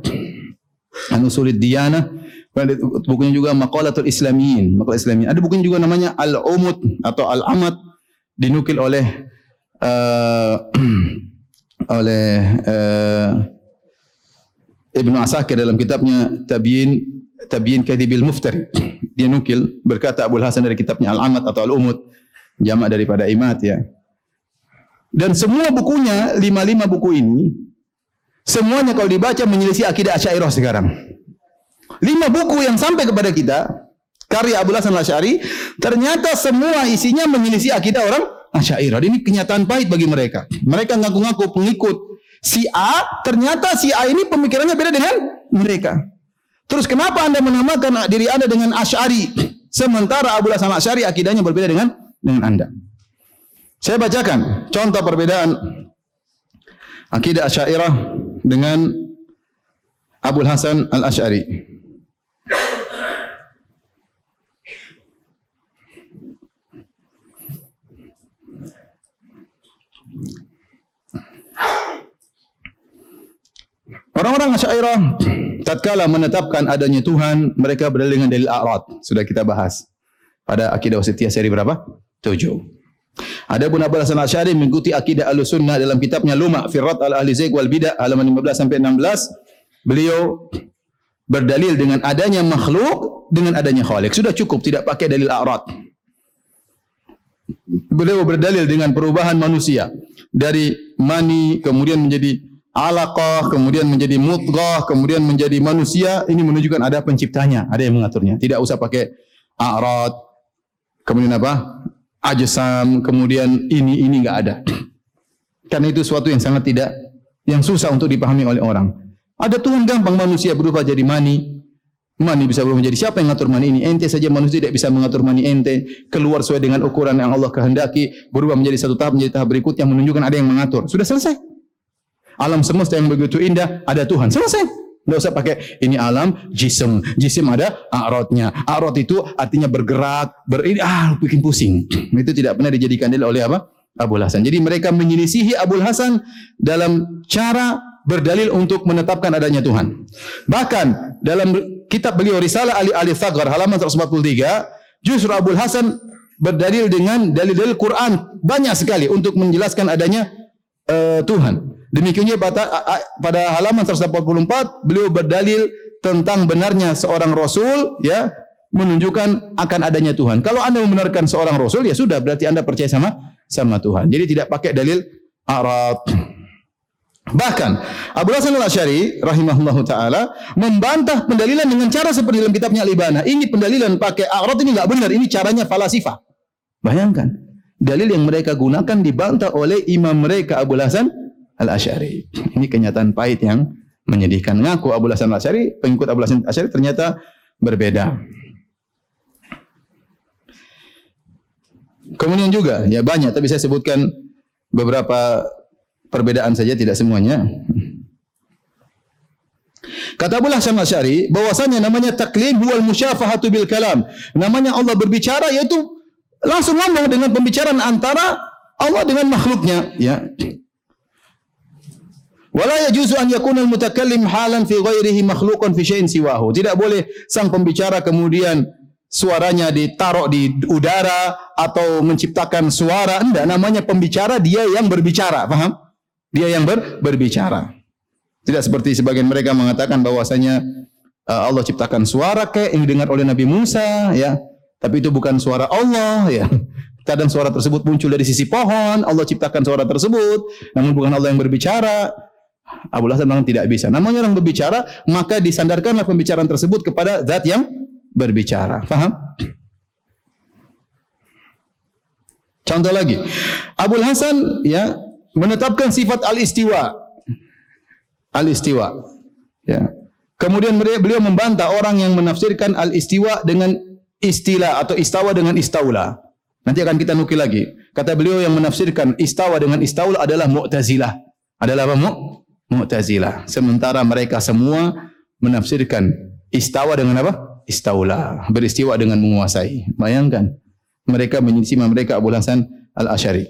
Anusulid Diyana, bukunya juga Maqalatul Islamiyin, Maqalatul Islamiyin. Ada bukunya juga namanya Al-Umud atau Al-Amad dinukil oleh uh, oleh uh, Ibnu Asakir dalam kitabnya Tabyin Tabyin Kadhibil Muftari. Dia nukil berkata Abu Hasan dari kitabnya Al-Amat atau Al-Umud, jamak daripada imat ya. Dan semua bukunya, lima-lima buku ini, semuanya kalau dibaca menyelisih akidah Asy'ariyah sekarang. Lima buku yang sampai kepada kita, karya Abu Hasan Al-Asy'ari, ternyata semua isinya menyelisih akidah orang Asy'ariyah. Ini kenyataan pahit bagi mereka. Mereka ngaku-ngaku pengikut si A, ternyata si A ini pemikirannya beda dengan mereka. Terus kenapa Anda menamakan diri Anda dengan Asy'ari sementara Abu Hasan Asy'ari akidahnya berbeda dengan dengan Anda? Saya bacakan contoh perbedaan akidah Asy'ariyah dengan Abu Hasan Al-Asy'ari. Orang-orang Asy'ariyah tatkala menetapkan adanya Tuhan, mereka berdalil dengan dalil a'rad. Sudah kita bahas pada akidah wasitiyah seri berapa? 7. Adapun Abu Hasan Asy'ari mengikuti akidah Ahlussunnah dalam kitabnya Luma Firrat al-Ahli Zaik wal Bidah halaman 15 sampai 16, beliau berdalil dengan adanya makhluk dengan adanya khalik. Sudah cukup tidak pakai dalil a'rad. Beliau berdalil dengan perubahan manusia dari mani kemudian menjadi alaqah, kemudian menjadi mudghah, kemudian menjadi manusia, ini menunjukkan ada penciptanya, ada yang mengaturnya. Tidak usah pakai a'rad, kemudian apa? Ajsam, kemudian ini ini enggak ada. Karena itu suatu yang sangat tidak yang susah untuk dipahami oleh orang. Ada Tuhan gampang manusia berubah jadi mani. Mani bisa berubah menjadi siapa yang mengatur mani ini? Ente saja manusia tidak bisa mengatur mani ente. Keluar sesuai dengan ukuran yang Allah kehendaki. Berubah menjadi satu tahap, menjadi tahap berikutnya menunjukkan ada yang mengatur. Sudah selesai alam semesta yang begitu indah, ada Tuhan. Selesai. Tidak usah pakai ini alam jisim. Jisim ada a'rodnya. A'rod itu artinya bergerak, ber ah bikin pusing. Itu tidak pernah dijadikan dalil oleh apa? Abu Hasan. Jadi mereka menyelisihi Abu Hasan dalam cara berdalil untuk menetapkan adanya Tuhan. Bahkan dalam kitab beliau Risalah Ali Ali Thagar halaman 143, justru Abu Hasan berdalil dengan dalil-dalil Quran banyak sekali untuk menjelaskan adanya uh, Tuhan. Demikiannya pada, halaman 144 beliau berdalil tentang benarnya seorang rasul ya menunjukkan akan adanya Tuhan. Kalau Anda membenarkan seorang rasul ya sudah berarti Anda percaya sama sama Tuhan. Jadi tidak pakai dalil Arab. Bahkan Abu Hasan Al-Asy'ari rahimahullahu taala membantah pendalilan dengan cara seperti dalam kitabnya Al-Ibana. Ini pendalilan pakai Arab ini enggak benar, ini caranya falasifah. Bayangkan, dalil yang mereka gunakan dibantah oleh imam mereka Abu Hasan Al-Asy'ari. Ini kenyataan pahit yang menyedihkan. Ngaku Abu Hasan Al-Asy'ari, pengikut Abu Hasan Al-Asy'ari ternyata berbeda. Kemudian juga, ya banyak, tapi saya sebutkan beberapa perbedaan saja, tidak semuanya. Kata Abu Hasan Al-Asy'ari, bahwasanya namanya taklim huwal musyafahatu bil kalam. Namanya Allah berbicara yaitu langsung ngomong dengan pembicaraan antara Allah dengan makhluknya, ya. Wala yajuzu an yakuna al-mutakallim halan fi ghairihi makhluqan fi syai'in siwahu. Tidak boleh sang pembicara kemudian suaranya ditaruh di udara atau menciptakan suara. Enggak, namanya pembicara dia yang berbicara, paham? Dia yang ber, berbicara. Tidak seperti sebagian mereka mengatakan bahwasanya uh, Allah ciptakan suara kayak yang didengar oleh Nabi Musa, ya. Tapi itu bukan suara Allah, ya. Kadang suara tersebut muncul dari sisi pohon, Allah ciptakan suara tersebut, namun bukan Allah yang berbicara. Abu Hasan memang tidak bisa. Namanya orang berbicara, maka disandarkanlah pembicaraan tersebut kepada zat yang berbicara. Faham? Contoh lagi. Abu Hasan ya menetapkan sifat al-istiwa. Al-istiwa. Ya. Kemudian beliau membantah orang yang menafsirkan al-istiwa dengan istilah atau istawa dengan istaula. Nanti akan kita nukil lagi. Kata beliau yang menafsirkan istawa dengan istaula adalah Mu'tazilah. Adalah apa? Mu'tazilah. Sementara mereka semua menafsirkan istawa dengan apa? Istaula. Beristiwa dengan menguasai. Bayangkan. Mereka menyelisih mereka Abu Hasan Al-Asy'ari.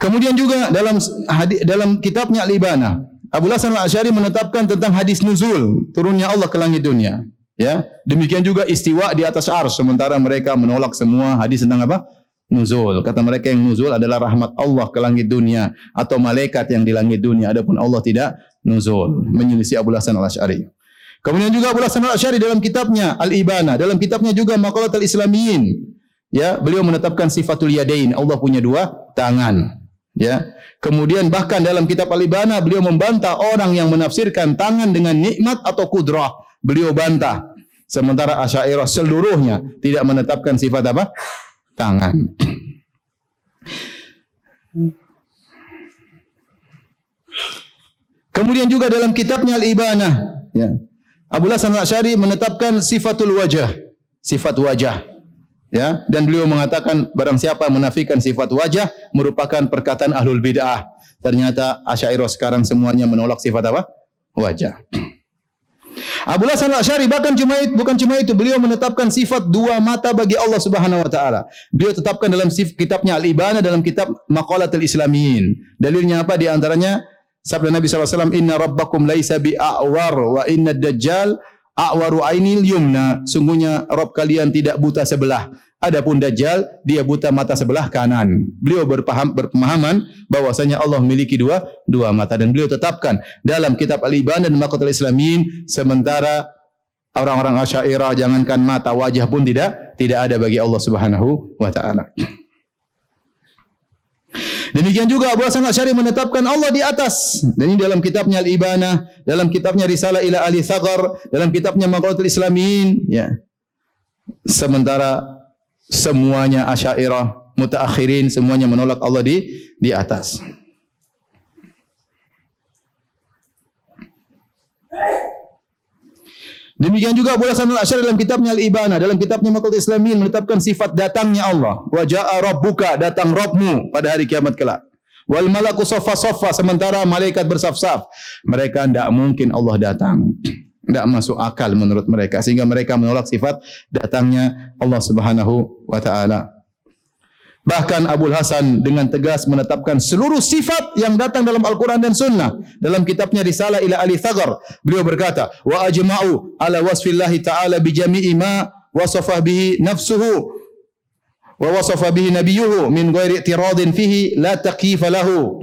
Kemudian juga dalam hadis, dalam kitabnya Al-Ibana, Abu Hasan Al-Asy'ari menetapkan tentang hadis nuzul, turunnya Allah ke langit dunia. Ya, demikian juga istiwa di atas ars sementara mereka menolak semua hadis tentang apa? Nuzul. Kata mereka yang nuzul adalah rahmat Allah ke langit dunia atau malaikat yang di langit dunia. Adapun Allah tidak nuzul. Menyelisih Abu Hasan Al-Asy'ari. Kemudian juga Abu Hasan Al-Asy'ari dalam kitabnya Al-Ibana, dalam kitabnya juga Maqalat Al-Islamiyin. Ya, beliau menetapkan sifatul yadain. Allah punya dua tangan. Ya. Kemudian bahkan dalam kitab Al-Ibana beliau membantah orang yang menafsirkan tangan dengan nikmat atau kudrah. Beliau bantah. Sementara Asy'ariyah seluruhnya tidak menetapkan sifat apa? Tangan. Kemudian juga dalam kitabnya Al-Ibanah, ya. Abu Hasan Al-Asy'ari menetapkan sifatul wajah, sifat wajah. Ya, dan beliau mengatakan barang siapa menafikan sifat wajah merupakan perkataan ahlul bid'ah. Ternyata Asy'ariyah sekarang semuanya menolak sifat apa? Wajah. Abu Hasan Al-Asy'ari bahkan cuma itu, bukan cuma itu, beliau menetapkan sifat dua mata bagi Allah Subhanahu wa taala. Beliau tetapkan dalam kitabnya Al-Ibana dalam kitab Maqalatul Islamiyin. Dalilnya apa di antaranya sabda Nabi SAW, Inna rabbakum laisa bi'a'war wa inna dajjal a'waru ainil yumna. Sungguhnya Rabb kalian tidak buta sebelah. Adapun Dajjal dia buta mata sebelah kanan. Beliau berpaham berpemahaman bahwasanya Allah memiliki dua dua mata dan beliau tetapkan dalam kitab Al-Iban dan Maqatul Islamin sementara orang-orang Asy'ariyah jangankan mata wajah pun tidak tidak ada bagi Allah Subhanahu wa taala. Demikian juga Abu Hasan Asy'ari menetapkan Allah di atas. Dan ini dalam kitabnya Al-Ibanah, dalam kitabnya Risalah ila Ali Thagar, dalam kitabnya Maqalatul Islamin, ya. Sementara semuanya asyairah, mutaakhirin, semuanya menolak Allah di di atas. Demikian juga Abu Hasan al-Asy'ari dalam kitabnya Al-Ibana, dalam kitabnya Maqal Islamin menetapkan sifat datangnya Allah. Wa jaa rabbuka, datang Rabbmu pada hari kiamat kelak. Wal malaku saffa saffa sementara malaikat bersaf-saf. Mereka tidak mungkin Allah datang tidak masuk akal menurut mereka sehingga mereka menolak sifat datangnya Allah Subhanahu wa taala. Bahkan Abu Hasan dengan tegas menetapkan seluruh sifat yang datang dalam Al-Quran dan Sunnah. Dalam kitabnya Risalah ila Ali Thagar, beliau berkata, Wa ajma'u ala wasfillahi ta'ala bi jami'i ma wasafah bihi nafsuhu wa wasafa bihi nabiyuhu min ghairi i'tiradin fihi la taqifa lahu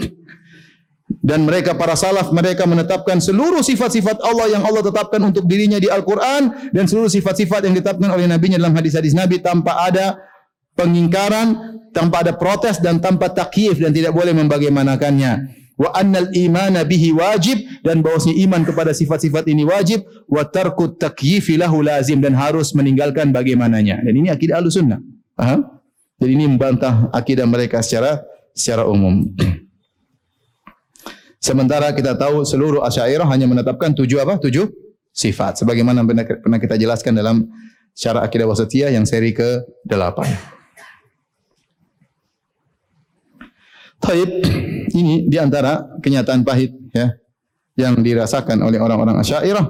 dan mereka para salaf mereka menetapkan seluruh sifat-sifat Allah yang Allah tetapkan untuk dirinya di Al-Qur'an dan seluruh sifat-sifat yang ditetapkan oleh nabinya dalam hadis-hadis Nabi tanpa ada pengingkaran, tanpa ada protes dan tanpa takyif dan tidak boleh membagaimanakannya. Wa annal imana bihi wajib dan bahwasanya iman kepada sifat-sifat ini wajib wa tarkut takyifi lahu lazim dan harus meninggalkan bagaimananya. Dan ini akidah Ahlussunnah. Paham? Jadi ini membantah akidah mereka secara secara umum. Sementara kita tahu seluruh asyairah hanya menetapkan tujuh apa? Tujuh sifat. Sebagaimana pernah kita jelaskan dalam syarah akidah wasatiyah yang seri ke-8. Taib ini di antara kenyataan pahit ya yang dirasakan oleh orang-orang asyairah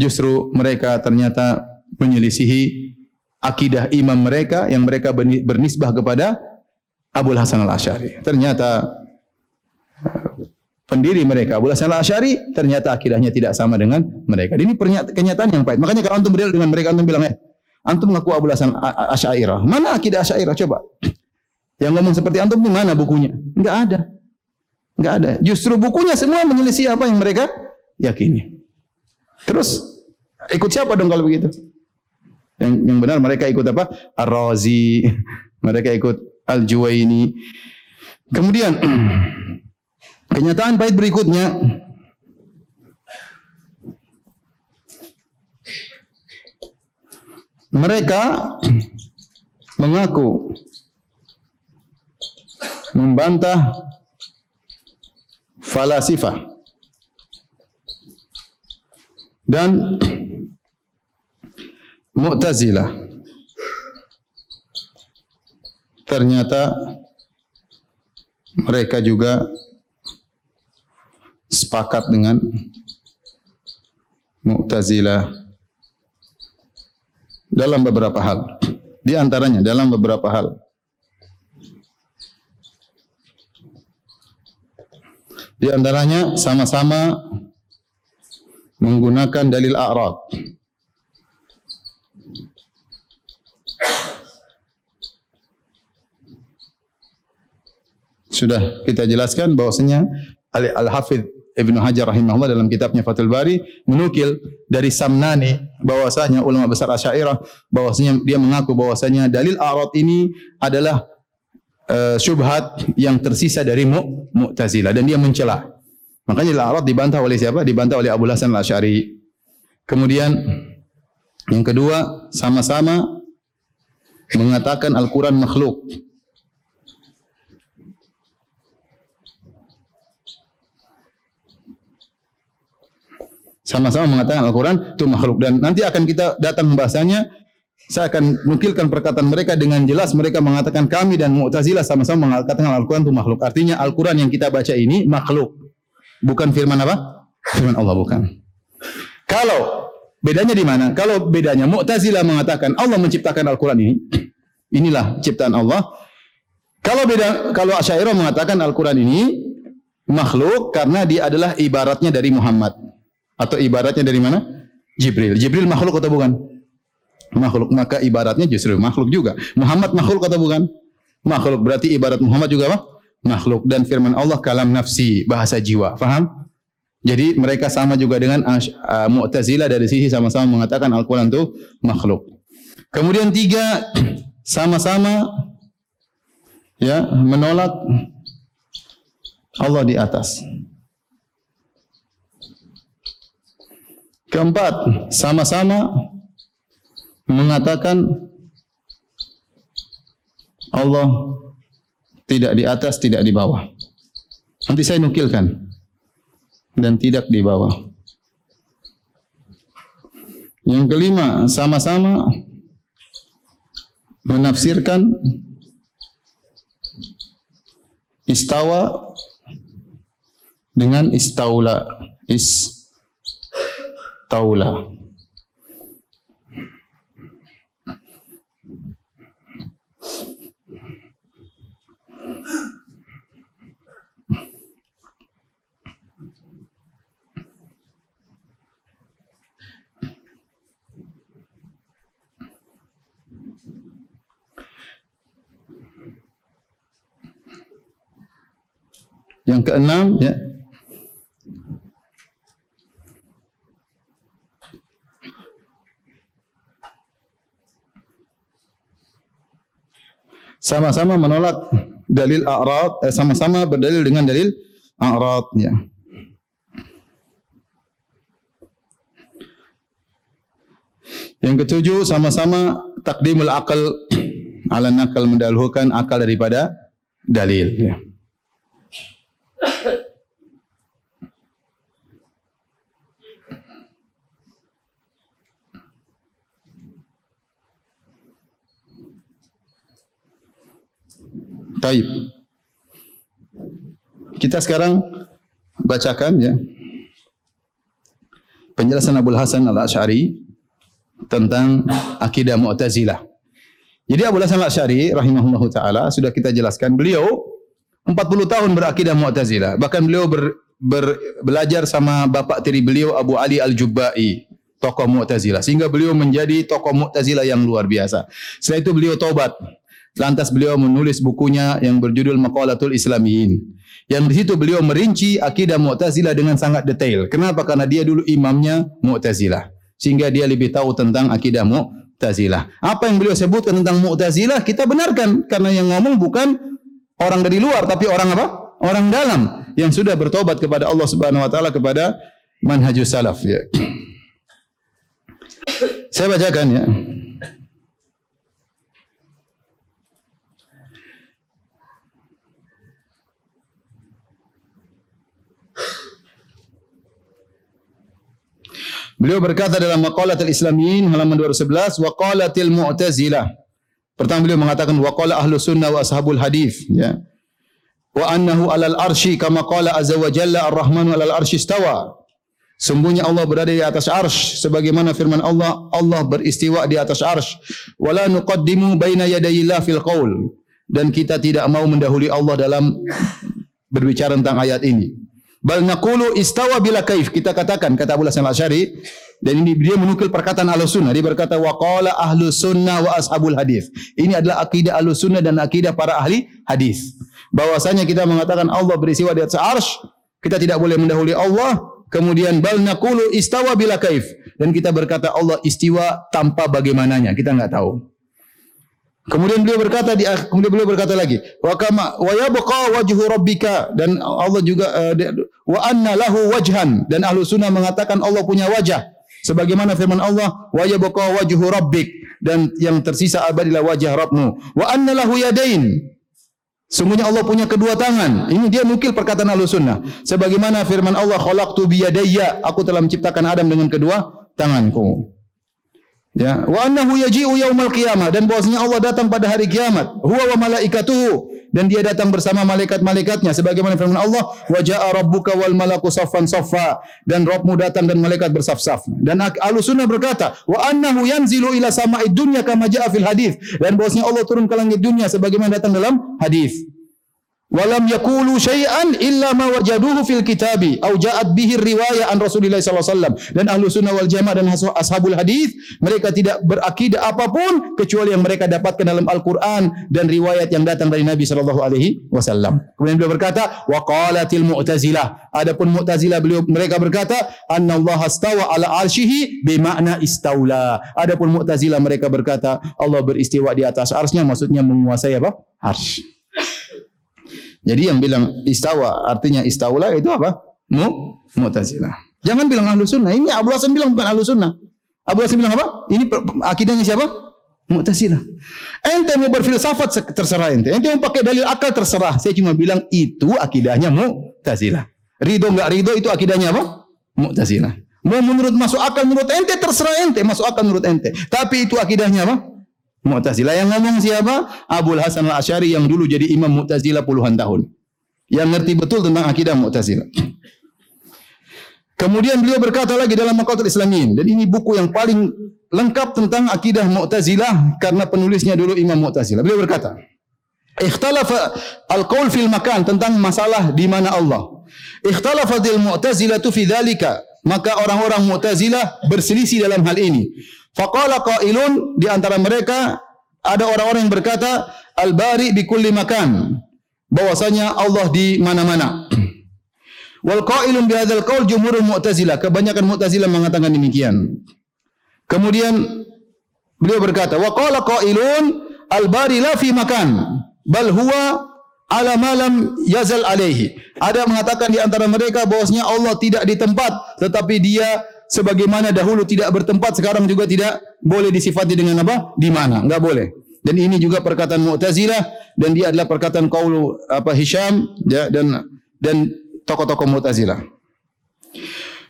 justru mereka ternyata menyelisihi akidah imam mereka yang mereka bernisbah kepada Abu Hasan al-Asy'ari. Ternyata pendiri mereka Abu Hasan Al-Asy'ari ternyata akidahnya tidak sama dengan mereka. Ini kenyataan yang pahit. Makanya kalau antum berdiri dengan mereka antum bilang, "Eh, antum mengaku Abu Hasan Asy'ariyah. Mana akidah Asy'ariyah coba?" Yang ngomong seperti antum ini mana bukunya? Enggak ada. Enggak ada. Justru bukunya semua menyelisih apa yang mereka yakini. Terus ikut siapa dong kalau begitu? Yang, yang benar mereka ikut apa? Ar-Razi. Mereka ikut Al-Juwaini. Kemudian Kenyataan pahit berikutnya. Mereka mengaku membantah falasifah dan Mu'tazilah. Ternyata mereka juga sepakat dengan Mu'tazilah dalam beberapa hal. Di antaranya dalam beberapa hal. Di antaranya sama-sama menggunakan dalil a'rad. Sudah kita jelaskan bahwasanya Al-Hafidh Ibnu Hajar rahimahullah dalam kitabnya Fathul Bari menukil dari Samnani bahwasanya ulama besar Asy'ariyah bahwasanya dia mengaku bahwasanya dalil a'rad ini adalah uh, syubhat yang tersisa dari Mu Mu'tazilah dan dia mencela. Makanya dalil a'rad dibantah oleh siapa? Dibantah oleh Abu Hasan Al-Asy'ari. Kemudian yang kedua sama-sama mengatakan Al-Qur'an makhluk. Sama-sama mengatakan Al-Quran itu makhluk dan nanti akan kita datang bahasanya saya akan nukilkan perkataan mereka dengan jelas mereka mengatakan kami dan Mu'tazilah sama-sama mengatakan Al-Quran itu makhluk. Artinya Al-Quran yang kita baca ini makhluk. Bukan firman apa? Firman Allah bukan. Kalau bedanya di mana? Kalau bedanya Mu'tazilah mengatakan Allah menciptakan Al-Quran ini, inilah ciptaan Allah. Kalau beda kalau Asy'ariyah mengatakan Al-Quran ini makhluk karena dia adalah ibaratnya dari Muhammad. Atau ibaratnya dari mana? Jibril. Jibril makhluk atau bukan? Makhluk. Maka ibaratnya justru makhluk juga. Muhammad makhluk atau bukan? Makhluk. Berarti ibarat Muhammad juga apa? Makhluk. Dan firman Allah kalam nafsi, bahasa jiwa. Faham? Jadi mereka sama juga dengan uh, Mu'tazilah dari sisi sama-sama mengatakan Al-Quran itu makhluk. Kemudian tiga, sama-sama ya menolak Allah di atas. Keempat, sama-sama mengatakan Allah tidak di atas, tidak di bawah. Nanti saya nukilkan dan tidak di bawah. Yang kelima, sama-sama menafsirkan istawa dengan istaula. Is taula. Yang keenam ya sama-sama menolak dalil a'rad eh, sama-sama berdalil dengan dalil a'rad ya. Yang ketujuh sama-sama takdimul akal ala nakal mendahulukan akal daripada dalil ya. Taib. Kita sekarang bacakan ya penjelasan Abu Hasan Al-Asy'ari tentang akidah Mu'tazilah. Jadi Abu Hasan Al-Asy'ari rahimahullahu taala sudah kita jelaskan beliau 40 tahun berakidah Mu'tazilah. Bahkan beliau ber, ber, belajar sama bapak tiri beliau Abu Ali Al-Jubba'i, tokoh Mu'tazilah sehingga beliau menjadi tokoh Mu'tazilah yang luar biasa. Setelah itu beliau taubat Lantas beliau menulis bukunya yang berjudul Maqalatul Islamiyin. Yang di situ beliau merinci akidah Mu'tazilah dengan sangat detail. Kenapa? Karena dia dulu imamnya Mu'tazilah. Sehingga dia lebih tahu tentang akidah Mu'tazilah. Apa yang beliau sebutkan tentang Mu'tazilah kita benarkan karena yang ngomong bukan orang dari luar tapi orang apa? Orang dalam yang sudah bertobat kepada Allah Subhanahu wa taala kepada manhajus salaf ya. Saya bacakan ya. Beliau berkata dalam Maqalatul Islamiyin halaman 211 wa qalatil Mu'tazilah. Pertama beliau mengatakan wa qala ahlu sunnah wa ashabul hadis ya. Wa annahu alal arsy kama qala azza wa jalla ar-rahmanu alal arsy istawa. Sungguhnya Allah berada di atas arsh sebagaimana firman Allah Allah beristiwa di atas arsh wala nuqaddimu baina yadayillah fil qaul dan kita tidak mau mendahului Allah dalam berbicara tentang ayat ini. Bal naqulu istawa bila kaif. Kita katakan kata Abu Hasan Al-Asy'ari dan ini dia menukil perkataan Ahlussunnah. Dia berkata wa qala Ahlussunnah wa ashabul hadis. Ini adalah akidah Ahlussunnah dan akidah para ahli hadis. Bahwasanya kita mengatakan Allah beristiwa di atas kita tidak boleh mendahului Allah. Kemudian bal naqulu istawa bila kaif. Dan kita berkata Allah istiwa tanpa bagaimananya. Kita enggak tahu. Kemudian beliau berkata di kemudian beliau berkata lagi, wa kama wa yabqa wajhu rabbika dan Allah juga uh, wa anna lahu wajhan dan ahlu sunnah mengatakan Allah punya wajah. Sebagaimana firman Allah, wa yabqa wajhu rabbik dan yang tersisa abadilah wajah Rabbmu. Wa anna lahu yadain. Sungguhnya Allah punya kedua tangan. Ini dia nukil perkataan Ahlussunnah. Sebagaimana firman Allah, "Khalaqtu biyadayya." Aku telah menciptakan Adam dengan kedua tanganku. Ya, wa annahu yaji'u yaumal qiyamah dan bahwasanya Allah datang pada hari kiamat. Huwa wa malaikatuhu dan dia datang bersama malaikat-malaikatnya sebagaimana firman Allah, "Wa ja'a rabbuka wal malaku saffan saffa." Dan Rabbmu datang dan malaikat bersaf-saf. Dan Ahlussunnah berkata, "Wa annahu yanzilu ila sama'id dunya kama ja'a fil hadis." Dan bahwasanya Allah turun ke langit dunia sebagaimana datang dalam hadis. Walam yakulu syai'an illa ma wajaduhu fil kitabi au ja'at bihi riwayah an Rasulillah sallallahu alaihi wasallam. Dan ahlu sunnah wal jamaah dan ashabul hadis mereka tidak berakidah apa pun kecuali yang mereka dapatkan dalam Al-Qur'an dan riwayat yang datang dari Nabi sallallahu alaihi wasallam. Kemudian beliau berkata wa qalatil mu'tazilah. Adapun mu'tazilah beliau mereka berkata anna Allah astawa ala arsyihi bi makna istaula adapun mu'tazilah mereka berkata Allah beristiwa di atas arsy maksudnya menguasai apa? Arsy jadi yang bilang istawa artinya istaula itu apa? Mu Mu'tazilah. Jangan bilang ahlu sunnah. Ini Abu Hasan bilang bukan ahlu sunnah. Abu Hasan bilang apa? Ini akidahnya siapa? Mu'tazilah. Ente mau berfilsafat terserah ente. Ente mau pakai dalil akal terserah. Saya cuma bilang itu akidahnya Mu'tazilah. Ridho enggak ridho itu akidahnya apa? Mu'tazilah. Mau menurut masuk akal menurut ente terserah ente masuk akal menurut ente. Tapi itu akidahnya apa? Mu'tazilah yang ngomong siapa? Abdul Hasan Al-Asy'ari yang dulu jadi imam Mu'tazilah puluhan tahun. Yang ngerti betul tentang akidah Mu'tazilah. Kemudian beliau berkata lagi dalam Maqatul Islamin dan ini buku yang paling lengkap tentang akidah Mu'tazilah karena penulisnya dulu Imam Mu'tazilah. Beliau berkata, "Ikhtalafa al-qaul fil makan tentang masalah di mana Allah. Ikhtalafatil Mu'tazilah fi dzalika." Maka orang-orang Mu'tazilah berselisih dalam hal ini. Faqala qailun di antara mereka ada orang-orang yang berkata al-bari bi kulli makan. Bahwasanya Allah di mana-mana. Wal qailun bi hadzal qaul jumhurul Mu'tazilah. Kebanyakan Mu'tazilah mengatakan demikian. Kemudian beliau berkata, wa qala qailun al-bari la fi makan, bal huwa ala malam yazal alaihi. Ada mengatakan di antara mereka bahwasanya Allah tidak di tempat, tetapi dia sebagaimana dahulu tidak bertempat sekarang juga tidak boleh disifati dengan apa? Di mana? Enggak boleh. Dan ini juga perkataan Mu'tazilah dan dia adalah perkataan qaulu apa Hisham ya, dan dan tokoh-tokoh Mu'tazilah.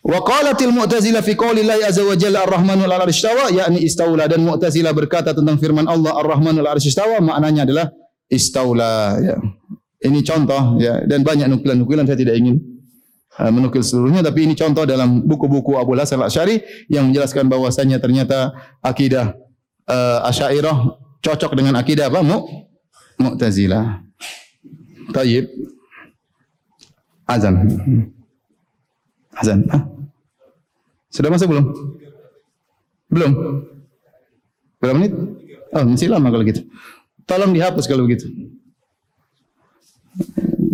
Wa qalatil Mu'tazilah fi qaulillahi azza wa jalla ar-rahmanu 'ala istawa yakni istaula dan Mu'tazilah berkata tentang firman Allah ar-rahmanu 'ala istawa maknanya adalah istaula ya. Ini contoh ya dan banyak nukilan-nukilan saya tidak ingin menukil seluruhnya tapi ini contoh dalam buku-buku Abu Hasan Al-Asy'ari yang menjelaskan bahwasanya ternyata akidah uh, Asy'ariyah cocok dengan akidah apa? Mu Mu'tazilah. Tayyib. Azan. Azan. Hah? Sudah masuk belum? Belum. Berapa menit? Oh, masih lama kalau gitu. Tolong dihapus kalau begitu.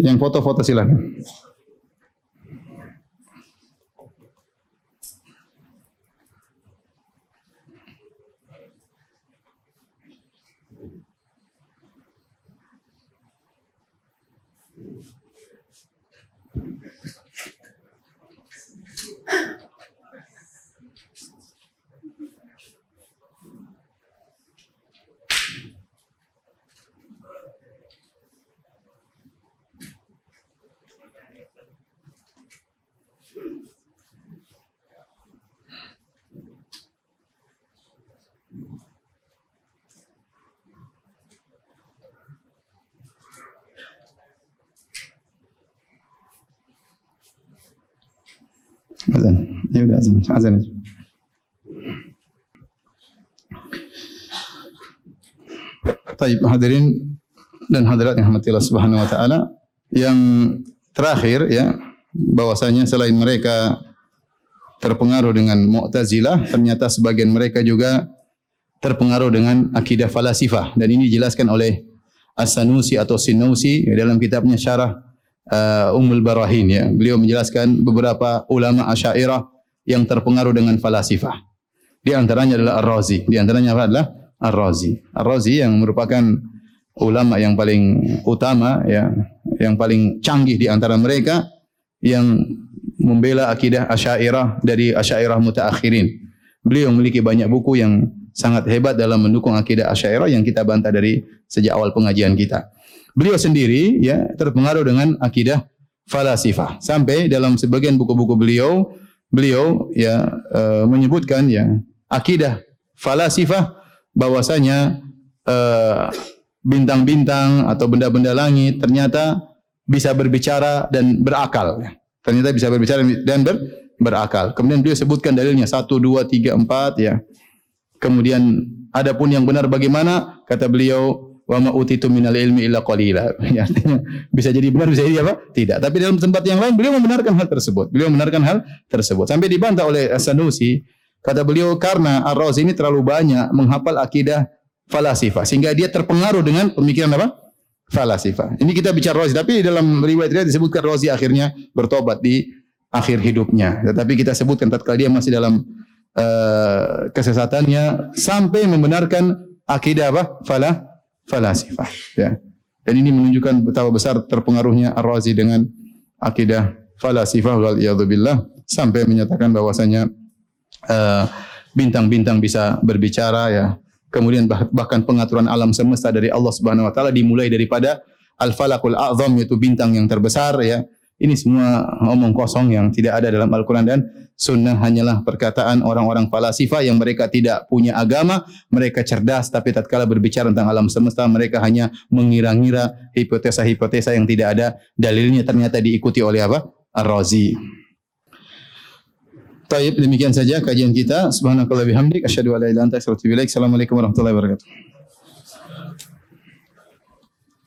Yang foto-foto silakan. Azan. Azan aja. Taib hadirin dan hadirat yang hamdulillah subhanahu wa ta'ala yang terakhir ya bahwasanya selain mereka terpengaruh dengan Mu'tazilah ternyata sebagian mereka juga terpengaruh dengan akidah falasifah dan ini dijelaskan oleh As-Sanusi atau Sinusi dalam kitabnya Syarah uh, Ummul Barahin ya. Beliau menjelaskan beberapa ulama Asy'ariyah yang terpengaruh dengan falasifah. Di antaranya adalah Ar-Razi. Di antaranya adalah Ar-Razi. Ar-Razi yang merupakan ulama yang paling utama ya, yang paling canggih di antara mereka yang membela akidah Asy'ariyah dari Asy'ariyah mutaakhirin. Beliau memiliki banyak buku yang sangat hebat dalam mendukung akidah Asy'ariyah yang kita bantah dari sejak awal pengajian kita. beliau sendiri ya terpengaruh dengan akidah falasifah. Sampai dalam sebagian buku-buku beliau, beliau ya e, menyebutkan ya akidah falasifah bahwasanya bintang-bintang atau benda-benda langit ternyata bisa berbicara dan berakal. Ternyata bisa berbicara dan ber, berakal. Kemudian beliau sebutkan dalilnya satu, dua, tiga, empat ya. Kemudian adapun yang benar bagaimana? Kata beliau, wa ma utitu minal ilmi illa qalila. Ya, artinya bisa jadi benar bisa jadi apa? Tidak. Tapi dalam tempat yang lain beliau membenarkan hal tersebut. Beliau membenarkan hal tersebut. Sampai dibantah oleh As-Sanusi, kata beliau karena Ar-Razi ini terlalu banyak menghafal akidah falasifah sehingga dia terpengaruh dengan pemikiran apa? falasifah. Ini kita bicara Razi, tapi dalam riwayat-riwayat disebutkan Razi akhirnya bertobat di akhir hidupnya. Tetapi kita sebutkan tatkala dia masih dalam uh, kesesatannya sampai membenarkan akidah apa? Fala falasifah, ya. Dan ini menunjukkan betapa besar terpengaruhnya Ar-Razi dengan akidah falasifah wal billah sampai menyatakan bahwasanya uh, bintang-bintang bisa berbicara ya. Kemudian bahkan pengaturan alam semesta dari Allah Subhanahu wa taala dimulai daripada al-falakul a'zam yaitu bintang yang terbesar ya ini semua omong kosong yang tidak ada dalam Al-Quran dan sunnah hanyalah perkataan orang-orang falasifah yang mereka tidak punya agama, mereka cerdas tapi tatkala berbicara tentang alam semesta mereka hanya mengira-ngira hipotesa-hipotesa yang tidak ada dalilnya ternyata diikuti oleh apa? Ar-Razi. Taib demikian saja kajian kita. Subhanakallah bihamdik asyhadu an la ilaha illa anta astaghfiruka wa atubu ilaik. Assalamualaikum warahmatullahi wabarakatuh.